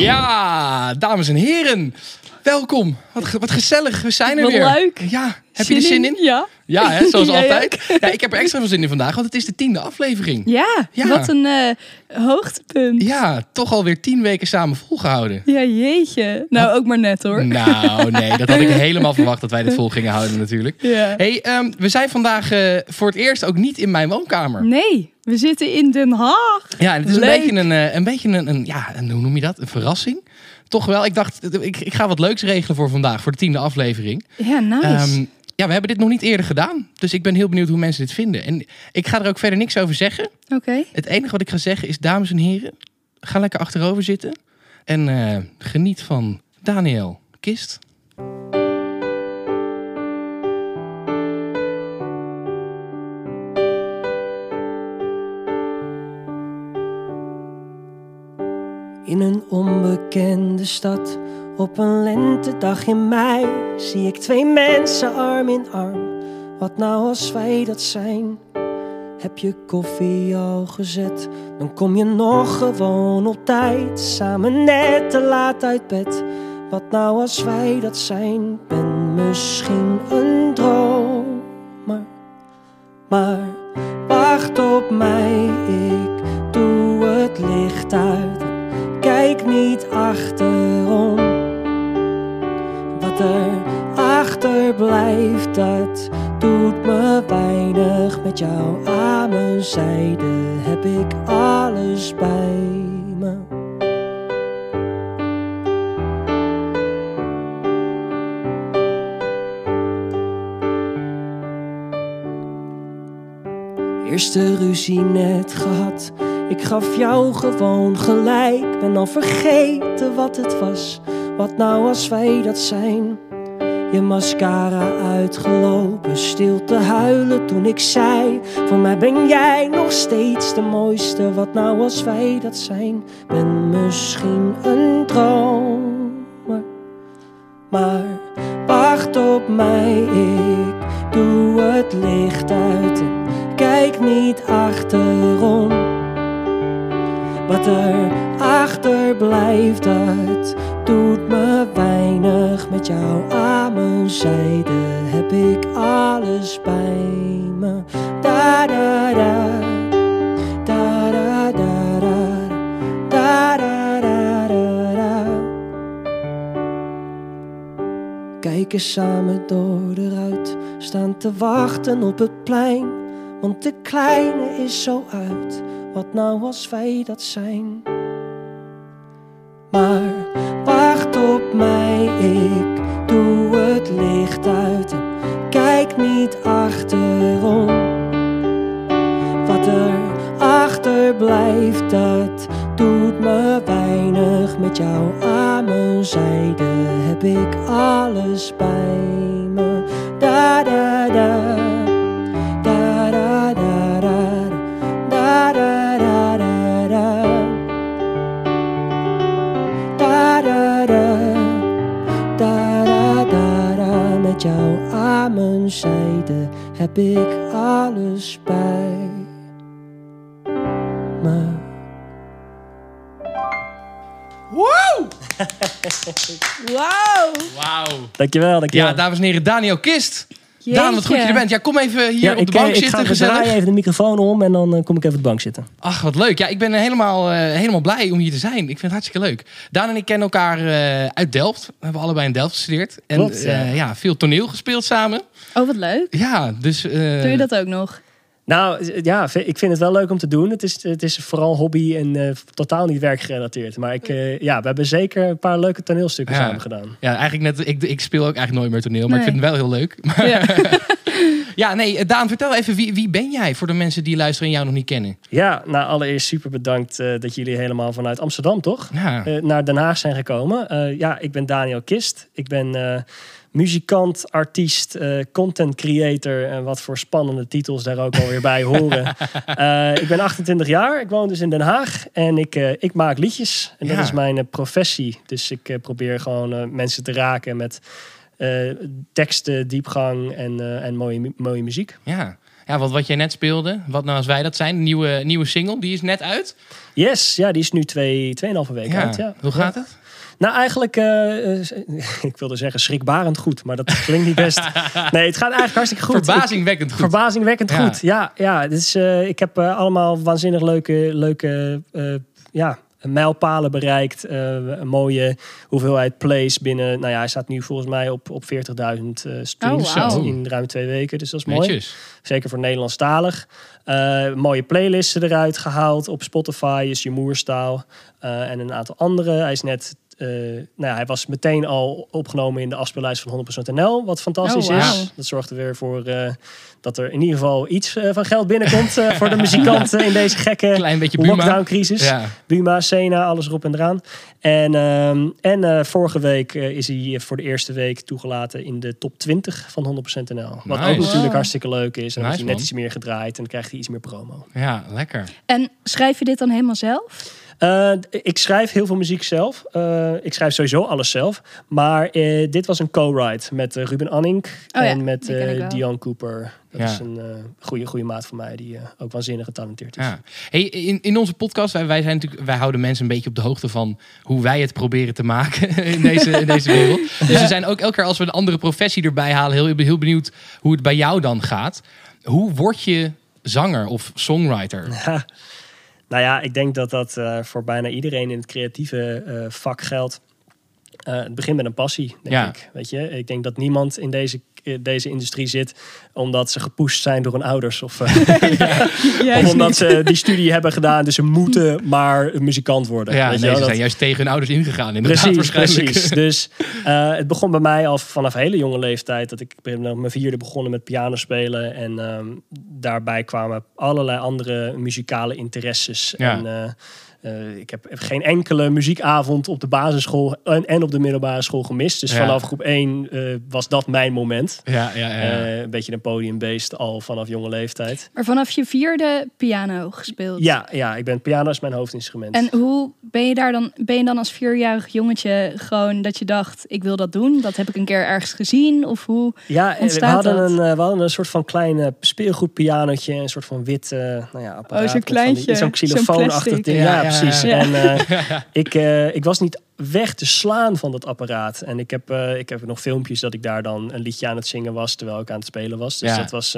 Ja, dames en heren. Welkom. Wat, wat gezellig. We zijn er Wat weer. leuk. Ja, heb je er zin in? Ja. Ja, hè, zoals altijd. Ja, ik heb er extra veel zin in vandaag, want het is de tiende aflevering. Ja, Ja. wat een eh, hoogtepunt. Ja, toch alweer tien weken samen volgehouden. Ja, jeetje. Nou, ook maar net hoor. Nou, nee, dat had ik helemaal verwacht dat wij dit vol gingen houden natuurlijk. Ja. Hey, ehm, we zijn vandaag eh, voor het eerst ook niet in mijn woonkamer. Nee, we zitten in Den Haag. Ja, en het is een beetje een, eh, een, beetje een, een, ja, een, hoe noem je dat? Een verrassing. Toch wel. Ik dacht, ik, ik ga wat leuks regelen voor vandaag, voor de tiende aflevering. Ja, nice. Ehm, ja, we hebben dit nog niet eerder gedaan. Dus ik ben heel benieuwd hoe mensen dit vinden. En ik ga er ook verder niks over zeggen. Oké. Het enige wat ik ga zeggen is, dames en heren, ga lekker achterover zitten. En eh, geniet van Daniel Kist. In een onbekende stad, op een lentedag in mei, zie ik twee mensen arm in arm. Wat nou als wij dat zijn? Heb je koffie al gezet? Dan kom je nog gewoon op tijd, samen net te laat uit bed. Wat nou als wij dat zijn? Ben misschien een dromer, maar wacht weinig. Met jou aan mijn zijde heb ik alles bij me. Eerste ruzie net gehad. Ik gaf jou gewoon gelijk. Ben al vergeten wat het was. Wat nou als wij dat zijn? Je mascara uitgelopen, stil te huilen toen ik zei: Voor mij ben jij nog steeds de mooiste. Wat nou als wij dat zijn? Ben misschien een dromer, maar wacht op mij. Ik doe het licht uit en kijk niet achterom. Wat er achterblijft, dat doet me weinig. Met jou aan mijn zijde heb ik alles bij me. Da da da. Da da da da. Da da da da da. Kijken samen door de ruit, staan te wachten op het plein. Want de kleine is zo uit, wat nou als wij dat zijn? Maar mij, ik doe het licht uit en kijk niet achterom. Wat er achterblijft, dat doet me weinig. Met jou aan mijn zijde heb ik alles bij me. Da da da. Met jou aan mijn zijde heb ik alles bij me. Wow! Wauw. Wauw. Dankjewel, dankjewel. Ja, dames en heren, Daniel Kist. Daan, wat goed dat je er bent. Ja, kom even hier Ja, op ik, de bank eh, ik zitten, ga gezellig. draai even de microfoon om en dan eh, kom ik even op de bank zitten. Ach, wat leuk. Ja, ik ben helemaal, eh, helemaal blij om hier te zijn. Ik vind het hartstikke leuk. Daan en ik kennen elkaar eh, uit Delft. We hebben allebei in Delft gestudeerd. En Klopt, ja. eh, ja, veel toneel gespeeld samen. Oh, wat leuk. Ja, dus... eh, Doe je dat ook nog? Nou, ja, ik vind het wel leuk om te doen. Het is, het is vooral hobby en eh, totaal niet werkgerelateerd. Maar ik, eh, ja, we hebben zeker een paar leuke toneelstukken Ja. samen gedaan. Ja, eigenlijk net... Ik, ik speel ook eigenlijk nooit meer toneel, maar ik vind het wel heel leuk. Ja. Ja, nee, eh, Daan, vertel even, wie, wie ben jij voor de mensen die luisteren en jou nog niet kennen? Ja, nou allereerst super bedankt eh, dat jullie helemaal vanuit Amsterdam, toch? Ja, Eh, naar Den Haag zijn gekomen. Eh, ja, ik ben Daniel Kist. Ik ben eh, muzikant, artiest, eh, content creator en wat voor spannende titels daar ook alweer bij horen. Eh, ik ben 28 jaar, ik woon dus in Den Haag en ik, eh, ik maak liedjes. En dat is mijn professie. Dus ik probeer gewoon mensen te raken met teksten, diepgang en, en mooie, mooie muziek. ja. Ja, want wat jij net speelde, wat nou als wij dat zijn, nieuwe, nieuwe single, die is net uit. Yes, ja, die is nu twee, tweeënhalve weken Ja. uit. Ja. Hoe gaat het? Nou, eigenlijk, eh, eh, ik wilde zeggen schrikbarend goed, maar dat klinkt niet best. Nee, het gaat eigenlijk hartstikke goed. Verbazingwekkend Ik- goed. verbazingwekkend Ja. goed. Ja, ja. Dus, eh, ik heb allemaal waanzinnig leuke, leuke eh, ja, mijlpalen bereikt. Eh, een mooie hoeveelheid plays binnen. Nou ja, hij staat nu volgens mij op, op 40.000 eh, streams Oh, in ruim twee weken. Dus dat is mooi. Netjes. Zeker voor Nederlandstalig. Eh mooie playlisten eruit gehaald op Spotify, is je moerstaal. Eh, en een aantal andere. Hij is net. Eh, nou ja, hij was meteen al opgenomen in de afspeellijst van 100% NL, wat fantastisch Oh, is. Dat zorgt er weer voor eh, dat er in ieder geval iets eh, van geld binnenkomt eh, voor de muzikanten in deze gekke Klein beetje Buma. lockdown-crisis. Ja. Buma, Sena, alles erop en eraan. En, ehm, en eh, vorige week is hij voor de eerste week toegelaten in de top 20 van 100% NL. Wat Nice. ook natuurlijk Wow. hartstikke leuk is. En Nice, is hij net man. iets meer gedraaid en dan krijgt hij iets meer promo. ja, lekker. En schrijf je dit dan helemaal zelf? Eh, ik schrijf heel veel muziek zelf. Eh, ik schrijf sowieso alles zelf. Maar eh, dit was een co-write met Ruben Anning Oh ja, en met. Dion Cooper. Dat Ja. is een eh, goede, goede maat van mij die eh, ook waanzinnig getalenteerd is. Ja. Hey, in, in onze podcast, wij, wij, zijn natuurlijk, wij houden mensen een beetje op de hoogte van hoe wij het proberen te maken in deze, in deze wereld. Dus we zijn ook elke keer als we een andere professie erbij halen, heel, heel benieuwd hoe het bij jou dan gaat. Hoe word je zanger of songwriter? Nou ja, ik denk dat dat eh, voor bijna iedereen in het creatieve eh, vak geldt. Eh, het begint met een passie, denk Ja. ik. Weet je, ik denk dat niemand in deze, deze industrie zit omdat ze gepusht zijn door hun ouders of, eh, of omdat ze die studie hebben gedaan. Dus ze moeten maar een muzikant worden. Ja, weet je nee, wel? ze Dat- zijn juist tegen hun ouders ingegaan. Inderdaad, Precies, waarschijnlijk. precies. Dus eh, het begon bij mij al vanaf hele jonge leeftijd. Dat ik, ik ben op mijn vierde begonnen met piano spelen. En ehm, daarbij kwamen allerlei andere muzikale interesses. Ja. En, eh, eh, ik heb geen enkele muziekavond op de basisschool en, en op de middelbare school gemist. Dus Ja. vanaf groep 1 eh, was dat mijn moment. Ja, ja, ja. Eh, een beetje een podiumbeest al vanaf jonge leeftijd. Maar vanaf je vierde piano gespeeld. Ja, ja ik ben piano is mijn hoofdinstrument. En hoe ben je daar dan? Ben je dan als vierjarig jongetje gewoon dat je dacht, ik wil dat doen? Dat heb ik een keer ergens gezien? Of hoe? Ja, we hadden, dat? een, eh, we hadden een soort van klein eh, speelgoedpianotje. Een soort van wit, nou ja, apparaat. Oh, zo'n kleintje, Zo'n xylofoonachtig ding. Ja, precies. ja. En eh, ik, eh, ik was niet weg te slaan van dat apparaat. En ik heb, eh, ik heb nog filmpjes dat ik daar dan een liedje aan het zingen was... terwijl ik aan het spelen was. Dus Ja. dat, was,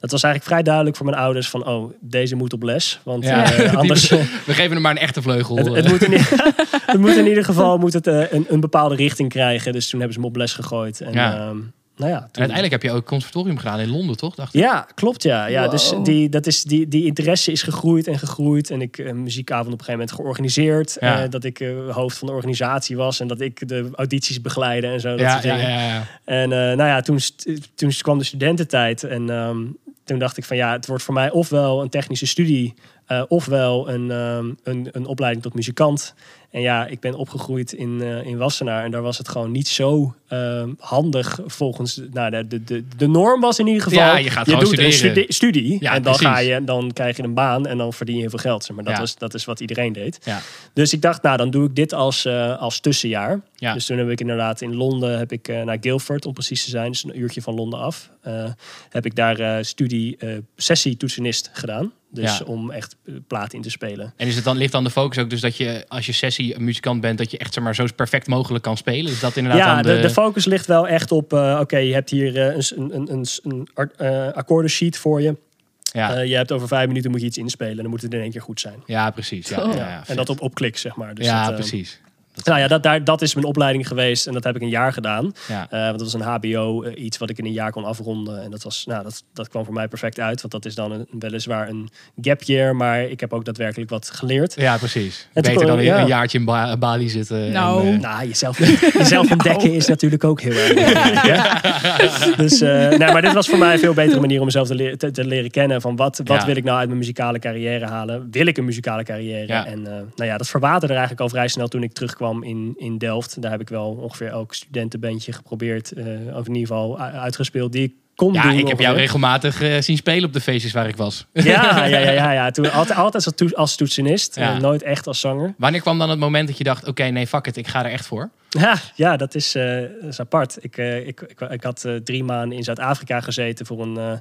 dat was eigenlijk vrij duidelijk voor mijn ouders van... oh, deze moet op les. Want Ja. Die- anders... We geven hem maar een echte vleugel. Het, het, moet in, ieder- het moet in ieder geval moet het, een, een bepaalde richting krijgen. Dus toen hebben ze hem op les gegooid. En, Ja. Nou ja, En toen- uiteindelijk heb je ook conservatorium gedaan in Londen, toch? Dacht ik? ja, klopt ja. ja dus die, dat is, die, die interesse is gegroeid en gegroeid. En ik een muziekavond op een gegeven moment georganiseerd. Ja. Eh, dat ik eh, hoofd van de organisatie was. En dat ik de audities begeleide en zo. Dat Ja, soort ja, dingen. ja, ja. En eh, nou ja, toen, st- toen kwam de studententijd. En ehm, toen dacht ik van ja, het wordt voor mij ofwel een technische studie. eh, ofwel een, ehm, een, een opleiding tot muzikant. En ja, ik ben opgegroeid in, eh, in Wassenaar. En daar was het gewoon niet zo ehm, handig volgens... Nou, de, de, de, de norm was in ieder geval... Ja, je gaat gewoon doet studeren. studi- studie. Ja, en dan, precies. ga je, dan krijg je een baan en dan verdien je heel veel geld. Zeg maar dat, Ja. was, dat is wat iedereen deed. Ja. Dus ik dacht, nou, dan doe ik dit als, eh, als tussenjaar. Ja. Dus toen heb ik inderdaad in Londen, heb ik eh, naar Guildford om precies te zijn, dus een uurtje van Londen af, heb ik daar studie sessie toetsenist gedaan. Dus om echt platen in te spelen. En is het dan, ligt dan de focus ook dus dat je als je sessie een muzikant bent, dat je echt zeg maar, zo perfect mogelijk kan spelen? Is dat inderdaad Ja, de... de... De, focus ligt wel echt op, eh, oké, je hebt hier eh, een, een, een, een eh, akkoordensheet voor je. ja. Je hebt over vijf minuten moet je iets inspelen en dan moet het in één keer goed zijn. ja, precies. Ja, Oh. ja, Ja, en dat op, op klik, zeg maar. Dus ja, dat, eh, precies. Nou ja, dat, daar, dat is mijn opleiding geweest en dat heb ik een jaar gedaan. Ja. Eh, want dat was een HBO, eh, iets wat ik in een jaar kon afronden. En dat, was, nou, dat, dat kwam voor mij perfect uit, want dat is dan een, weliswaar een gap year, maar ik heb ook daadwerkelijk wat geleerd. Ja, precies. En toen Beter dan ja. een jaartje in Ba- Bali zitten. Nou. en, eh, Nou, jezelf, jezelf ontdekken is natuurlijk ook heel erg belangrijk. hè? Dus, eh, nee, maar dit was voor mij een veel betere manier om mezelf te, leren- te, te leren kennen. Van wat, wat Ja. wil ik nou uit mijn muzikale carrière halen? Wil ik een muzikale carrière? Ja. En eh, nou ja, dat verwaterde er eigenlijk al vrij snel toen ik terugkwam in, in Delft. Daar heb ik wel ongeveer elk studentenbandje geprobeerd. eh, of in ieder geval uitgespeeld die ik kon ja, doen. ik heb jou regelmatig eh, zien spelen op de feestjes waar ik was. Ja, ja, ja, ja, ja. Toen, altijd, altijd als, toets- als toetsenist. Ja. eh, nooit echt als zanger. Wanneer kwam dan het moment dat je dacht, oké, nee, fuck it, ik ga er echt voor? Ja, ja dat, is, dat is apart. Ik, ik, ik, ik had drie maanden in Zuid-Afrika gezeten voor een,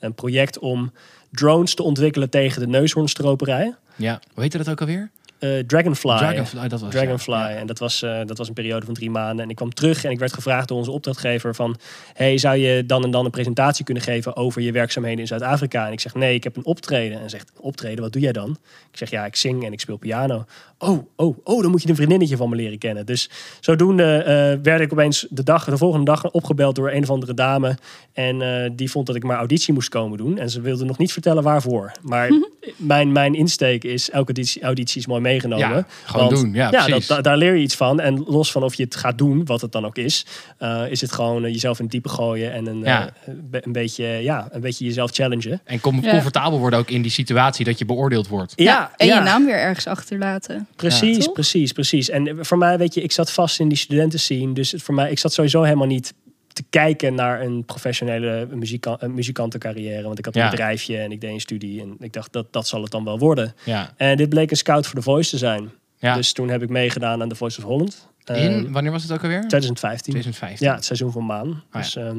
een project om drones te ontwikkelen tegen de neushoornstroperij. Ja, hoe heette dat ook alweer? Eh, Dragonfly. Dragonfly, dat was het, Dragonfly. ja. En dat was, eh, dat was een periode van drie maanden. En ik kwam terug en ik werd gevraagd door onze opdrachtgever van... hey, zou je dan en dan een presentatie kunnen geven over je werkzaamheden in Zuid-Afrika? En ik zeg, nee, ik heb een optreden. En hij zegt, optreden, wat doe jij dan? Ik zeg, ja, ik zing en ik speel piano. Oh, oh, oh, dan moet je een vriendinnetje van me leren kennen. Dus zodoende eh, werd ik opeens de, dag, de volgende dag opgebeld door een of andere dame. En eh, die vond dat ik maar auditie moest komen doen. En ze wilde nog niet vertellen waarvoor. Maar mijn, mijn insteek is, elke auditie, auditie is mooi meegenomen. Ja, gewoon doen. Ja, dat, precies. da- daar leer je iets van. En los van of je het gaat doen, wat het dan ook is, eh, is het gewoon eh, jezelf in het diepe gooien en een, Ja. eh, be- een, beetje, ja, een beetje jezelf challengen. En com- Ja. comfortabel worden ook in die situatie dat je beoordeeld wordt. Ja, en ja. je naam weer ergens achterlaten. Precies, precies, precies. En voor mij, weet je, ik zat vast in die studentenscene. Dus het voor mij, ik zat sowieso helemaal niet te kijken naar een professionele muzika muzikantencarrière. Want ik had een Ja. bedrijfje en ik deed een studie. En ik dacht, dat, dat zal het dan wel worden. Ja. En dit bleek een scout voor The Voice te zijn. ja. Dus toen heb ik meegedaan aan The Voice of Holland. In, wanneer was het ook alweer? 2015. 2015. Ja, het seizoen van Maan. ja. Dus ehm,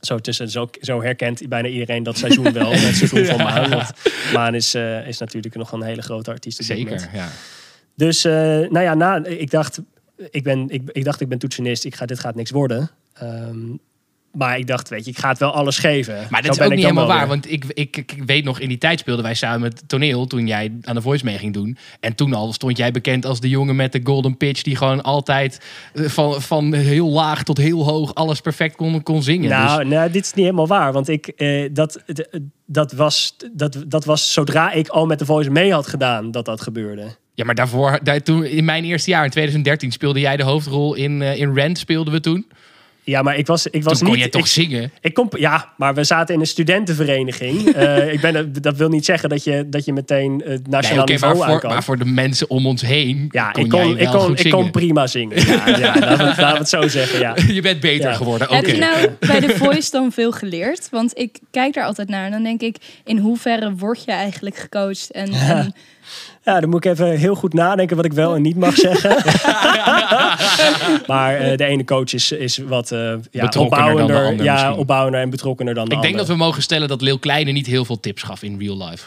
zo, tussen, zo, zo herkent bijna iedereen dat seizoen wel. Het seizoen van Maan. Want Maan is, eh, is natuurlijk nog een hele grote artiest. op dit moment. Zeker, ja. Dus eh, nou ja, na, ik, dacht, ik, ben, ik, ik dacht, ik ben toetsenist. Ik ga, dit gaat niks worden. Ehm, maar ik dacht, weet je, ik ga het wel alles geven. Maar Zo dat is ook niet helemaal waar. weer. Want ik, ik, ik, weet nog, in die tijd speelden wij samen het toneel toen jij aan de Voice mee ging doen. En toen al stond jij bekend als de jongen met de golden pitch die gewoon altijd eh, van, van heel laag tot heel hoog alles perfect kon, kon zingen. Nou, Dus, nou, dit is niet helemaal waar. Want ik, eh, dat, d- dat, was, dat, dat was zodra ik al met de Voice mee had gedaan, dat dat gebeurde. ja, maar daarvoor, daar, toen, in mijn eerste jaar, in 2013, speelde jij de hoofdrol in, eh, in Rent, speelden we toen. Ja, maar ik was, ik was toen kon niet... jij toch ik, zingen? ik kom, ja, maar we zaten in een studentenvereniging. Eh, ik ben, dat wil niet zeggen dat je, dat je meteen het Nee, nationaal oké, niveau maar, aan voor, kan. maar voor de mensen om ons heen ja, kon ik jij kon, ik kon, goed ik kon prima zingen. Ja, ja laten, we, het zo zeggen, ja. Je bent beter Ja. geworden, oké. Heb je nou bij The Voice dan veel geleerd? Want ik kijk daar altijd naar en dan denk ik, in hoeverre word je eigenlijk gecoacht? En, en Ja, dan moet ik even heel goed nadenken wat ik wel en niet mag zeggen. maar eh, de ene coach is, is wat eh ja, Betrokkener dan de opbouwender, ander ja, misschien. opbouwender en betrokkener dan de Ik denk dat we mogen stellen dat Leeuw Kleine niet heel veel tips gaf in real life.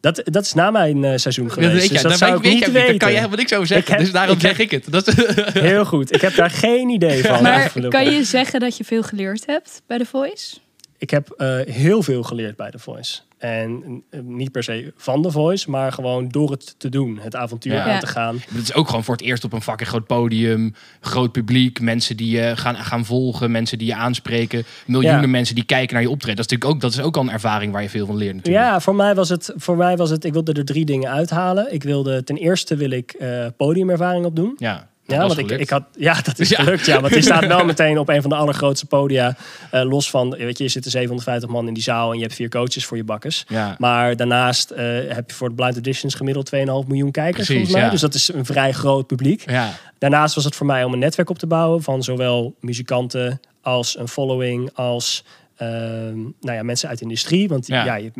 dat, dat is na mijn eh, seizoen Dat geweest. weet dus dat dat zou weet, ik weet niet weten. Daar kan je helemaal niks over zeggen. Ik heb- dus daarom ik zeg ik het. Dat is, Heel goed. Ik heb daar geen idee van. maar kan je zeggen dat je veel geleerd hebt bij The Voice? Ik heb eh, heel veel geleerd bij The Voice. En eh, niet per se van The Voice, maar gewoon door het te doen. Het avontuur Ja. aan te gaan. Het is ook gewoon voor het eerst op een fucking groot podium. Groot publiek. Mensen die je gaan, gaan volgen. Mensen die je aanspreken. Miljoenen Ja. mensen die kijken naar je optreden. Dat is natuurlijk ook, dat is ook al een ervaring waar je veel van leert natuurlijk. Ja, voor mij was het, voor mij was het, ik wilde er drie dingen uithalen. Ik wilde, ten eerste wil ik eh, podiumervaring opdoen. Ja, Ja, want ik, ik had, ja, dat is gelukt. Ja, want je staat wel meteen op een van de allergrootste podia. eh, los van, weet je, er zitten 750 man in die zaal en je hebt vier coaches voor je bakkers. Ja. Maar daarnaast eh, heb je voor de Blind Auditions gemiddeld 2,5 miljoen kijkers Precies, volgens mij. ja. Dus dat is een vrij groot publiek. Ja, Daarnaast was het voor mij om een netwerk op te bouwen van zowel muzikanten als een following als ehm, nou ja, mensen uit de industrie. Want Ja. ja, je,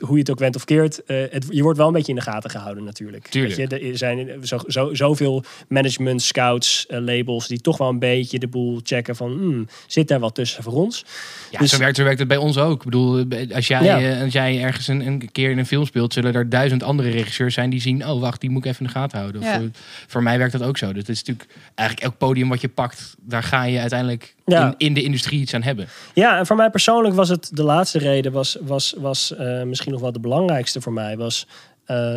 hoe je het ook went of keert, eh, het, je wordt wel een beetje in de gaten gehouden natuurlijk. Tuurlijk. Weet je, er zijn zo, zo, zoveel management, scouts, eh, labels die toch wel een beetje de boel checken van hmm, zit daar wat tussen voor ons? ja Dus- zo, werkt, zo werkt het bij ons ook. Ik bedoel, als jij, Ja. eh, als jij ergens een, een keer in een film speelt... zullen er duizend andere regisseurs zijn die zien... oh, wacht, die moet ik even in de gaten houden. Ja. eh, voor mij werkt dat ook zo. Dus het is natuurlijk eigenlijk elk podium wat je pakt... daar ga je uiteindelijk Ja. in, in de industrie iets aan hebben. Ja, en voor mij persoonlijk was het de laatste reden, was, was, was eh, misschien nog wel de belangrijkste voor mij, was eh,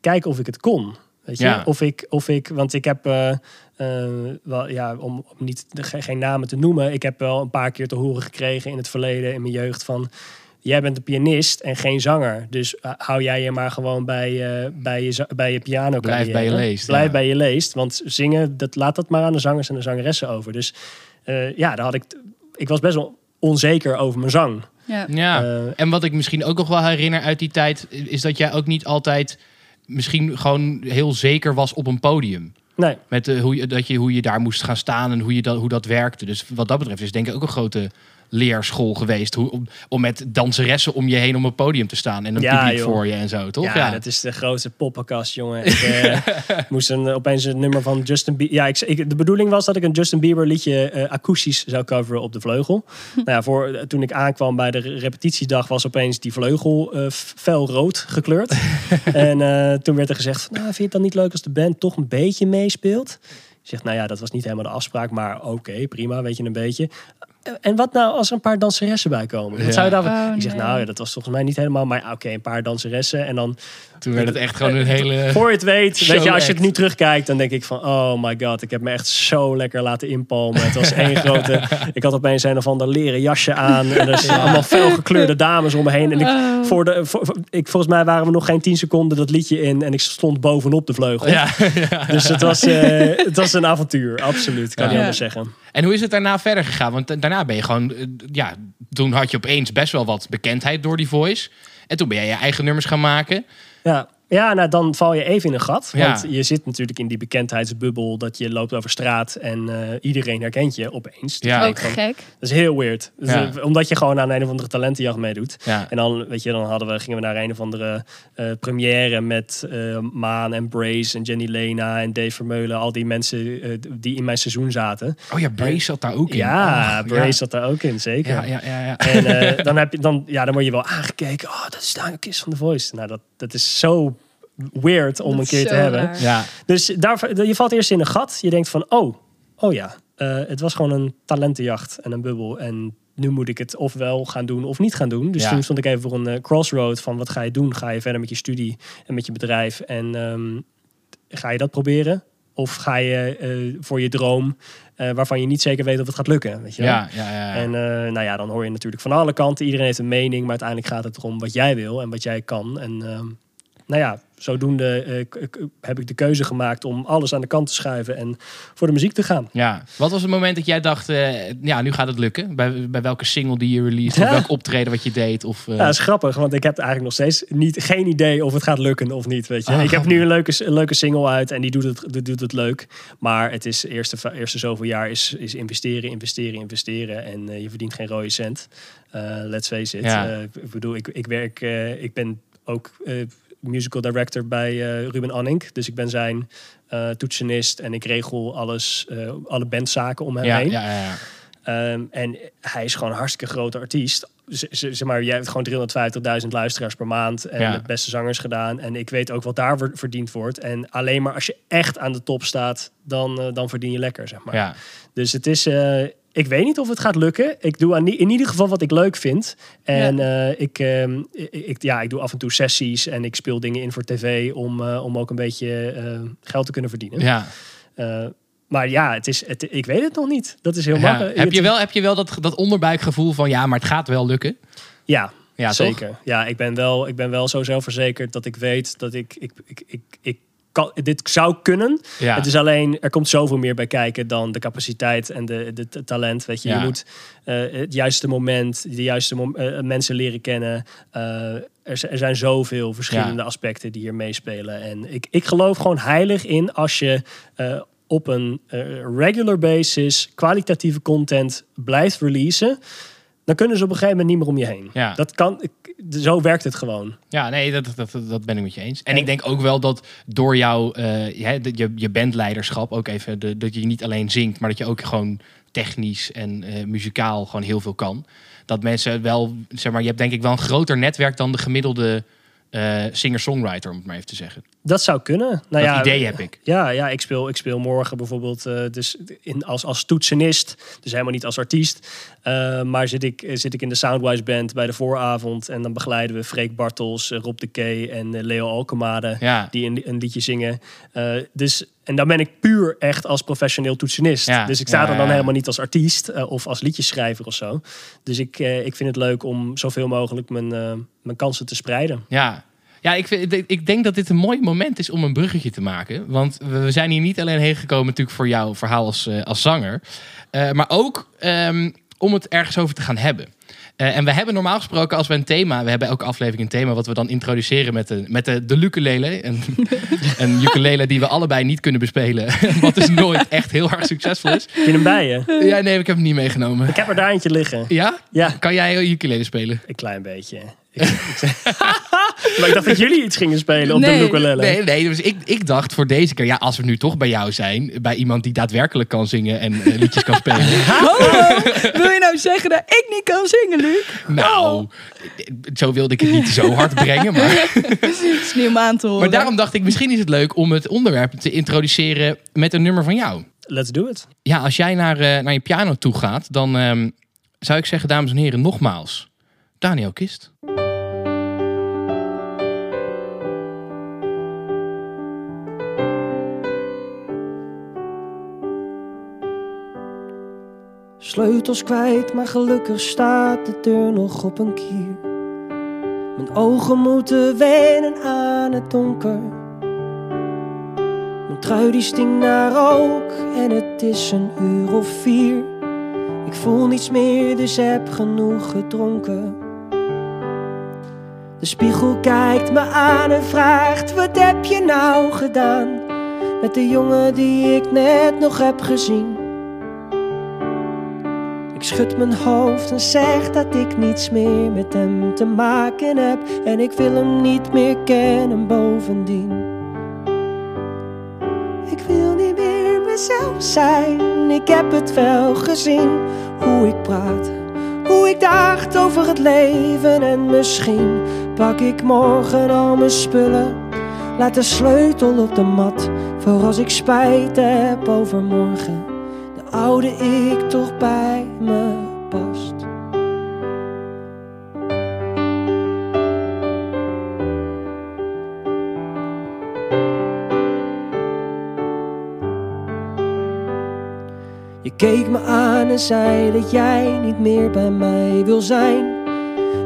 kijken of ik het kon. Weet je? Ja. Of, ik, of ik, want ik heb, eh, wel, ja, om, om niet de, ge- geen namen te noemen, ik heb wel een paar keer te horen gekregen in het verleden, in mijn jeugd, van jij bent een pianist en geen zanger. Dus hou jij je maar gewoon bij, bij, je, bij je piano Blijf bij je leest, Blijf ja. bij je leest, want zingen, dat, laat dat maar aan de zangers en de zangeressen over. Dus eh, ja, daar had ik, ik was best wel onzeker over mijn zang. Ja. Ja. Eh, En wat ik misschien ook nog wel herinner uit die tijd, is dat jij ook niet altijd misschien gewoon heel zeker was op een podium. nee, Met eh, hoe, je, dat je, hoe je daar moest gaan staan en hoe, je dat, hoe dat werkte. Dus wat dat betreft is denk ik ook een grote leerschool geweest. Hoe, om, om met danseressen om je heen om een podium te staan. En een Ja, publiek joh. voor je en zo, toch? Ja, dat is de grootste poppenkast, jongen. Ik eh, moest een, opeens een nummer van Justin Bieber... Ja, ik, ik, de bedoeling was dat ik een Justin Bieber liedje eh, akoestisch zou coveren op de vleugel. nou ja, voor, toen ik aankwam bij de repetitiedag was opeens die vleugel eh fel rood gekleurd. en eh, toen werd er gezegd, nou, vind je het dan niet leuk als de band toch een beetje meespeelt? Ik zeg, nou ja, dat was niet helemaal de afspraak, maar oké, prima, weet je een beetje. Eh, En wat nou als er een paar danseressen bij komen? Wat Ja. zou je daarvan? Oh, ik zeg, nee. nou ja, dat was volgens mij niet helemaal, maar oké, een paar danseressen. En dan Toen werd het echt gewoon een hele... voor je het weet, weet je, als je het nu terugkijkt, dan denk ik van, oh my god, ik heb me echt zo lekker laten inpalmen. Het was één grote, ik had opeens een of ander leren jasje aan en er zijn allemaal felgekleurde dames om me heen. En ik, Oh. voor de, voor, ik, volgens mij waren we nog geen tien seconden dat liedje in en ik stond bovenop de vleugel. Ja. Dus het was, eh, het was een avontuur, absoluut, kan Ja. niet anders zeggen. En hoe is het daarna verder gegaan? Want daarna ben je gewoon... eh, Ja, toen had je opeens best wel wat bekendheid door die voice. En toen ben jij je eigen nummers gaan maken. Ja. Ja, nou dan val je even in een gat. Ja. Want je zit natuurlijk in die bekendheidsbubbel dat je loopt over straat en eh, iedereen herkent je opeens. Dus Ja. Ook van, gek. Dat is heel weird. Dus, Ja. eh, Omdat je gewoon aan een of andere talentenjacht meedoet. Ja. En dan, weet je, dan hadden we, gingen we naar een of andere eh, première met eh, Maan en Brace en Jenny Lena en Dave Vermeulen. Al die mensen die in mijn seizoen zaten. Oh ja, Brace zat daar ook in. Ja, Oh, Brace ja. zat daar ook in, zeker. Ja, ja, ja, ja. En eh, dan, heb je, dan, ja, dan word je wel aangekeken. Oh, dat is Daniel Kiss van The Voice. Nou, dat, dat is zo weird om Dat een keer te hebben. raar. Ja, Dus daar, je valt eerst in een gat. Je denkt van, oh, oh ja, eh, het was gewoon een talentenjacht en een bubbel. En nu moet ik het ofwel gaan doen of niet gaan doen. Dus Ja. toen stond ik even voor een eh, crossroad van wat ga je doen? Ga je verder met je studie en met je bedrijf? En ehm, ga je dat proberen? Of ga je eh, voor je droom, eh, waarvan je niet zeker weet of het gaat lukken? Weet je wel? ja, ja. ja. En eh, nou ja, dan hoor je natuurlijk van alle kanten. Iedereen heeft een mening, maar uiteindelijk gaat het erom wat jij wil en wat jij kan. En ehm, nou ja, zodoende eh, heb ik de keuze gemaakt om alles aan de kant te schuiven en voor de muziek te gaan. Ja. Wat was het moment dat jij dacht, eh, ja, nu gaat het lukken? Bij, bij welke single die je released? Of welk optreden wat je deed? Of, eh, Ja, dat is grappig, want ik heb eigenlijk nog steeds niet, geen idee of het gaat lukken of niet. Weet je. Ah, ik heb nu een leuke, een leuke single uit en die doet het, die doet het leuk. Maar het is eerste, eerste zoveel jaar is, is investeren, investeren, investeren. En je verdient geen rode cent. Let's face it. Ja. Ik bedoel, ik, ik werk, ik ben ook musical director bij eh, Ruben Anning. Dus ik ben zijn eh, toetsenist en ik regel alles, eh, alle bandzaken om hem ja, heen. ja, ja, ja. Ehm, en hij is gewoon een hartstikke grote artiest. Z- zeg maar, jij hebt gewoon 350.000 luisteraars per maand. En Ja. de beste zangers gedaan. En ik weet ook wat daar ver- verdiend wordt. En alleen maar als je echt aan de top staat, dan, dan verdien je lekker, zeg maar. ja. Dus het is... ik weet niet of het gaat lukken. Ik doe aan, in ieder geval wat ik leuk vind. En eh, ik, ehm, ik, ja, ik doe af en toe sessies en ik speel dingen in voor tv om, eh, om ook een beetje eh, geld te kunnen verdienen. ja. Eh, maar ja, het is, het, ik weet het nog niet. Dat is heel Ja. makkelijk. Heb je wel, heb je wel dat, dat onderbuikgevoel van, ja, maar het gaat wel lukken? Ja, Ja, toch? zeker. Ja, ik ben, wel, ik ben wel zo zelfverzekerd dat ik weet dat ik, ik, ik, ik, ik kan, dit zou kunnen. Ja. Het is alleen, er komt zoveel meer bij kijken dan de capaciteit en de, de, talent. Weet je, Ja. je moet eh, het juiste moment, de juiste mom- eh, mensen leren kennen. Eh, er, er zijn zoveel verschillende Ja. aspecten die hier meespelen. En ik, ik geloof gewoon heilig in als je op een regular basis kwalitatieve content blijft releasen. Dan kunnen ze op een gegeven moment niet meer om je heen. Ja. Dat kan, ik- zo werkt het gewoon. Ja, nee, dat, dat, dat, ben ik met je eens. En ik denk ook wel dat door jouw eh, ja, de- je, je bandleiderschap ook even, de, dat je niet alleen zingt, maar dat je ook gewoon technisch en eh, muzikaal gewoon heel veel kan. Dat mensen wel, zeg maar, je hebt denk ik wel een groter netwerk dan de gemiddelde eh, singer-songwriter, om het maar even te zeggen. Dat zou kunnen. Nou dat ja, idee heb ik. Ja, ja ik, speel, ik speel morgen bijvoorbeeld eh, dus in, als, als toetsenist. Dus helemaal niet als artiest. Eh, maar zit ik, zit ik in de Soundwise Band bij de vooravond. En dan begeleiden we Freek Bartels, Rob de Kee en Leo Alkemade. Ja. Die een, een liedje zingen. Dus, en dan ben ik puur echt als professioneel toetsenist. Ja, Dus ik sta ja, er dan ja. helemaal niet als artiest eh, of als liedjeschrijver of zo. Dus ik, eh, ik vind het leuk om zoveel mogelijk mijn, eh, mijn kansen te spreiden. Ja. Ja, ik, vind, ik denk dat dit een mooi moment is om een bruggetje te maken. Want we zijn hier niet alleen heen gekomen natuurlijk voor jouw verhaal als, als zanger. maar ook ehm, om het ergens over te gaan hebben. Eh, en we hebben normaal gesproken, als we een thema... We hebben elke aflevering een thema wat we dan introduceren met de, met de, de ukulele. Een, een ukulele die we allebei niet kunnen bespelen. Wat dus nooit echt heel erg succesvol is. Heb je hem bij je? Ja, nee, ik heb hem niet meegenomen. Ik heb er daar eentje liggen. Ja? Ja, Kan jij ukulele spelen? een klein beetje. Ik, ik, maar ik dacht dat jullie iets gingen spelen op Nee. de ukulele. Nee, nee, dus ik, ik dacht voor deze keer, ja, als we nu toch bij jou zijn, bij iemand die daadwerkelijk kan zingen en eh, liedjes kan spelen. Hallo, wil je nou zeggen dat ik niet kan zingen, Luc? Nou, zo wilde ik het niet zo hard brengen. Maar, Het is niet om aan te horen. maar daarom dacht ik, misschien is het leuk om het onderwerp te introduceren met een nummer van jou. Let's do it. Ja, als jij naar, eh, naar je piano toe gaat, dan ehm, zou ik zeggen, dames en heren, nogmaals, Daniel Kist. Sleutels kwijt, maar gelukkig staat de deur nog op een kier. Mijn ogen moeten wennen aan het donker. Mijn trui die stinkt naar rook en het is een uur of vier. Ik voel niets meer, dus heb genoeg gedronken. De spiegel kijkt me aan en vraagt: Wat heb je nou gedaan met de jongen die ik net nog heb gezien? Ik schud mijn hoofd en zeg dat ik niets meer met hem te maken heb. En ik wil hem niet meer kennen bovendien. Ik wil niet meer mezelf zijn. Ik heb het wel gezien. Hoe ik praat, hoe ik dacht over het leven. En misschien pak ik morgen al mijn spullen. Laat de sleutel op de mat. Voor als ik spijt heb over morgen oude ik toch bij me past. Je keek me aan en zei dat jij niet meer bij mij wil zijn.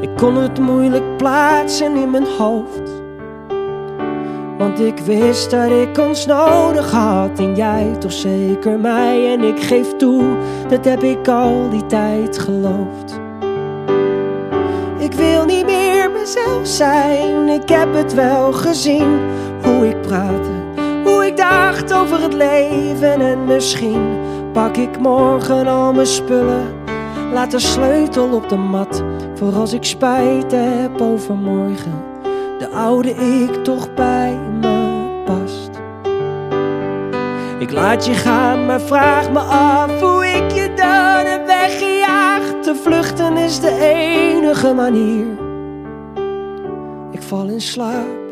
Ik kon het moeilijk plaatsen in mijn hoofd. Want ik wist dat ik ons nodig had en jij toch zeker mij. En ik geef toe, dat heb ik al die tijd geloofd. Ik wil niet meer mezelf zijn, ik heb het wel gezien. Hoe ik praatte, hoe ik dacht over het leven. En misschien pak ik morgen al mijn spullen. Laat de sleutel op de mat, voor als ik spijt heb over morgen de oude ik toch bij me past. Ik laat je gaan, maar vraag me af hoe ik je dan heb weggejaagd. Te vluchten is de enige manier. Ik val in slaap,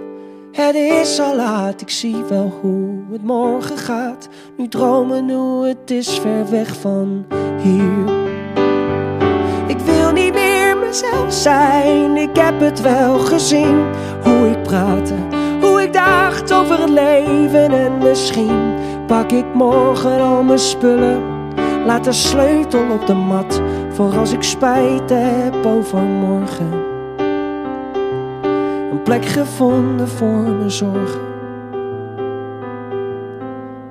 het is al laat. Ik zie wel hoe het morgen gaat. Nu dromen hoe het is ver weg van hier. Ik wil niet meer mezelf zijn, ik heb het wel gezien. Hoe ik praatte, hoe ik dacht over het leven. En misschien pak ik morgen al mijn spullen. Laat de sleutel op de mat, voor als ik spijt heb over morgen. Een plek gevonden voor mijn zorgen.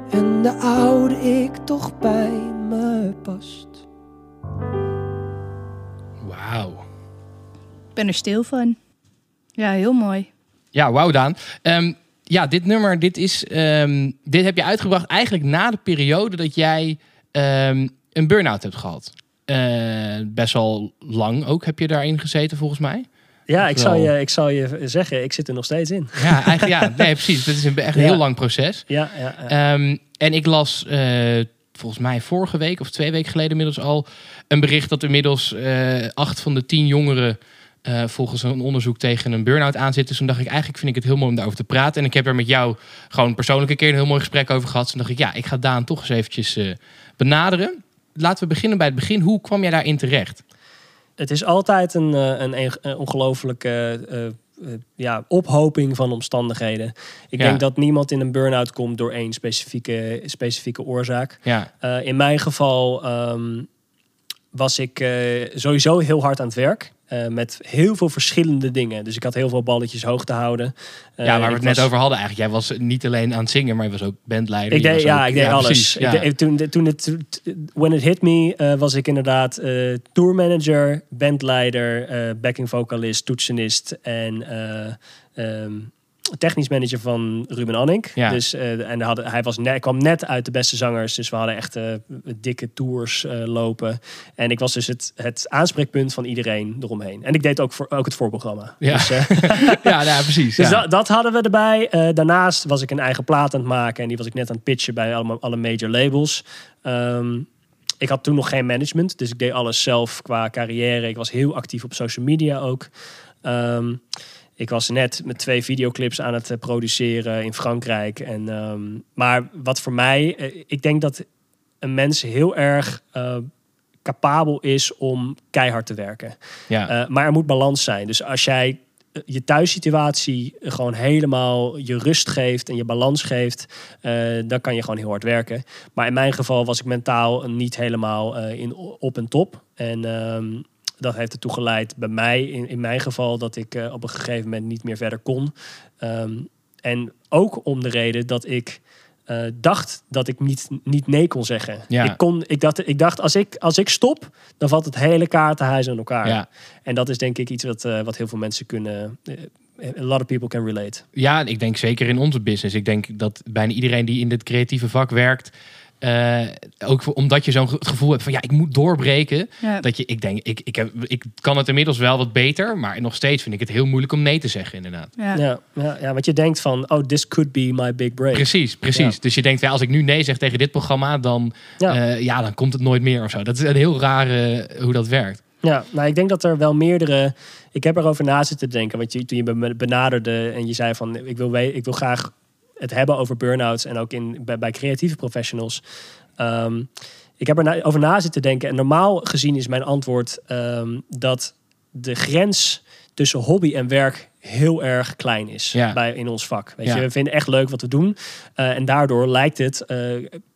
En de oude ik toch bij me past. Wauw. Ik ben er stil van. Ja, heel mooi. Ja, wauw Daan. Ehm, ja, dit nummer, dit, is, ehm, dit heb je uitgebracht eigenlijk na de periode dat jij ehm, een burn-out hebt gehad. Eh, best wel lang ook heb je daarin gezeten volgens mij. Ja, ik zal, je, ik zal je zeggen, ik zit er nog steeds in. Ja, eigenlijk, ja nee, precies. Het is een, echt een Ja. heel lang proces. Ja, ja, ja. Ehm, en ik las eh, volgens mij vorige week of twee weken geleden inmiddels al een bericht dat inmiddels eh, acht van de tien jongeren eh, volgens een onderzoek tegen een burn-out aan zit. Dus toen dacht ik, eigenlijk vind ik het heel mooi om daarover te praten. En ik heb er met jou gewoon persoonlijk een keer een heel mooi gesprek over gehad. Dus toen dacht ik, ja, ik ga Daan toch eens eventjes eh, benaderen. Laten we beginnen bij het begin. Hoe kwam jij daarin terecht? Het is altijd een, eh, een, ongelofelijke ja, ophoping van omstandigheden. Ik Ja. denk dat niemand in een burn-out komt door één specifieke, specifieke oorzaak. Ja, in mijn geval ehm, was ik eh, sowieso heel hard aan het werk. eh, met heel veel verschillende dingen. Dus ik had heel veel balletjes hoog te houden. Eh, ja waar we het net over hadden eigenlijk. Jij was niet alleen aan het zingen, maar je was ook bandleider. Ik deed, ja, ook- ik deed alles. precies, Ik ja. deed- toen, toen het, when it hit me, eh, was ik inderdaad eh tourmanager, bandleider, eh backing vocalist, toetsenist en eh, ehm, technisch manager van Ruben Anning. Ja. Dus, eh, en hadden, hij was net, kwam net uit de beste zangers, dus we hadden echt eh, dikke tours eh, lopen. En ik was dus het, het aanspreekpunt van iedereen eromheen. En ik deed ook, voor, ook het voorprogramma. Ja. Dus, ja, nou, precies. dus ja. dat, dat hadden we erbij. Daarnaast was ik een eigen plaat aan het maken. En die was ik net aan het pitchen bij allemaal, alle major labels. Ehm, ik had toen nog geen management. Dus ik deed alles zelf qua carrière. Ik was heel actief op social media ook. Ehm, ik was net met twee videoclips aan het eh, produceren in Frankrijk. En, ehm, maar wat voor mij... eh, ik denk dat een mens heel erg... eh, capabel is om keihard te werken. ja. Uh, maar er moet balans zijn. Dus als jij je thuissituatie gewoon helemaal je rust geeft en je balans geeft, dan kan je gewoon heel hard werken. Maar in mijn geval was ik mentaal niet helemaal in, op en top. En ehm, dat heeft ertoe geleid bij mij, in, in mijn geval, dat ik eh, op een gegeven moment niet meer verder kon. Ehm, en ook om de reden dat ik eh, dacht dat ik niet, niet nee kon zeggen. Ja. Ik, kon, ik, dacht, ik dacht, als ik, als ik stop, dan valt het hele kaartenhuis aan elkaar. Ja. En dat is denk ik iets wat, eh, wat heel veel mensen kunnen... eh, a lot of people can relate. Ja, ik denk zeker in onze business. Ik denk dat bijna iedereen die in dit creatieve vak werkt, eh, ook omdat je zo'n ge- gevoel hebt van ja, ik moet doorbreken. Ja. Dat je, ik denk, ik, ik, heb, ik kan het inmiddels wel wat beter, maar nog steeds vind ik het heel moeilijk om nee te zeggen, inderdaad. Ja. Ja, ja, ja, want je denkt van, oh, this could be my big break. Precies, precies. Ja. Dus je denkt, ja, als ik nu nee zeg tegen dit programma, dan, Ja. ja. ja, dan komt het nooit meer of zo. Dat is een heel rare hoe dat werkt. Ja, nou, ik denk dat er wel meerdere... Ik heb erover na zitten denken. Want je, toen je me benaderde en je zei van... Ik wil, ik wil graag het hebben over burn-outs. En ook in, bij, creatieve professionals. Ehm, ik heb erover over na zitten denken. En normaal gezien is mijn antwoord ehm, dat de grens tussen hobby en werk heel erg klein is Ja. bij, in ons vak. Weet Ja. je, we vinden echt leuk wat we doen. Eh, en daardoor lijkt het, eh,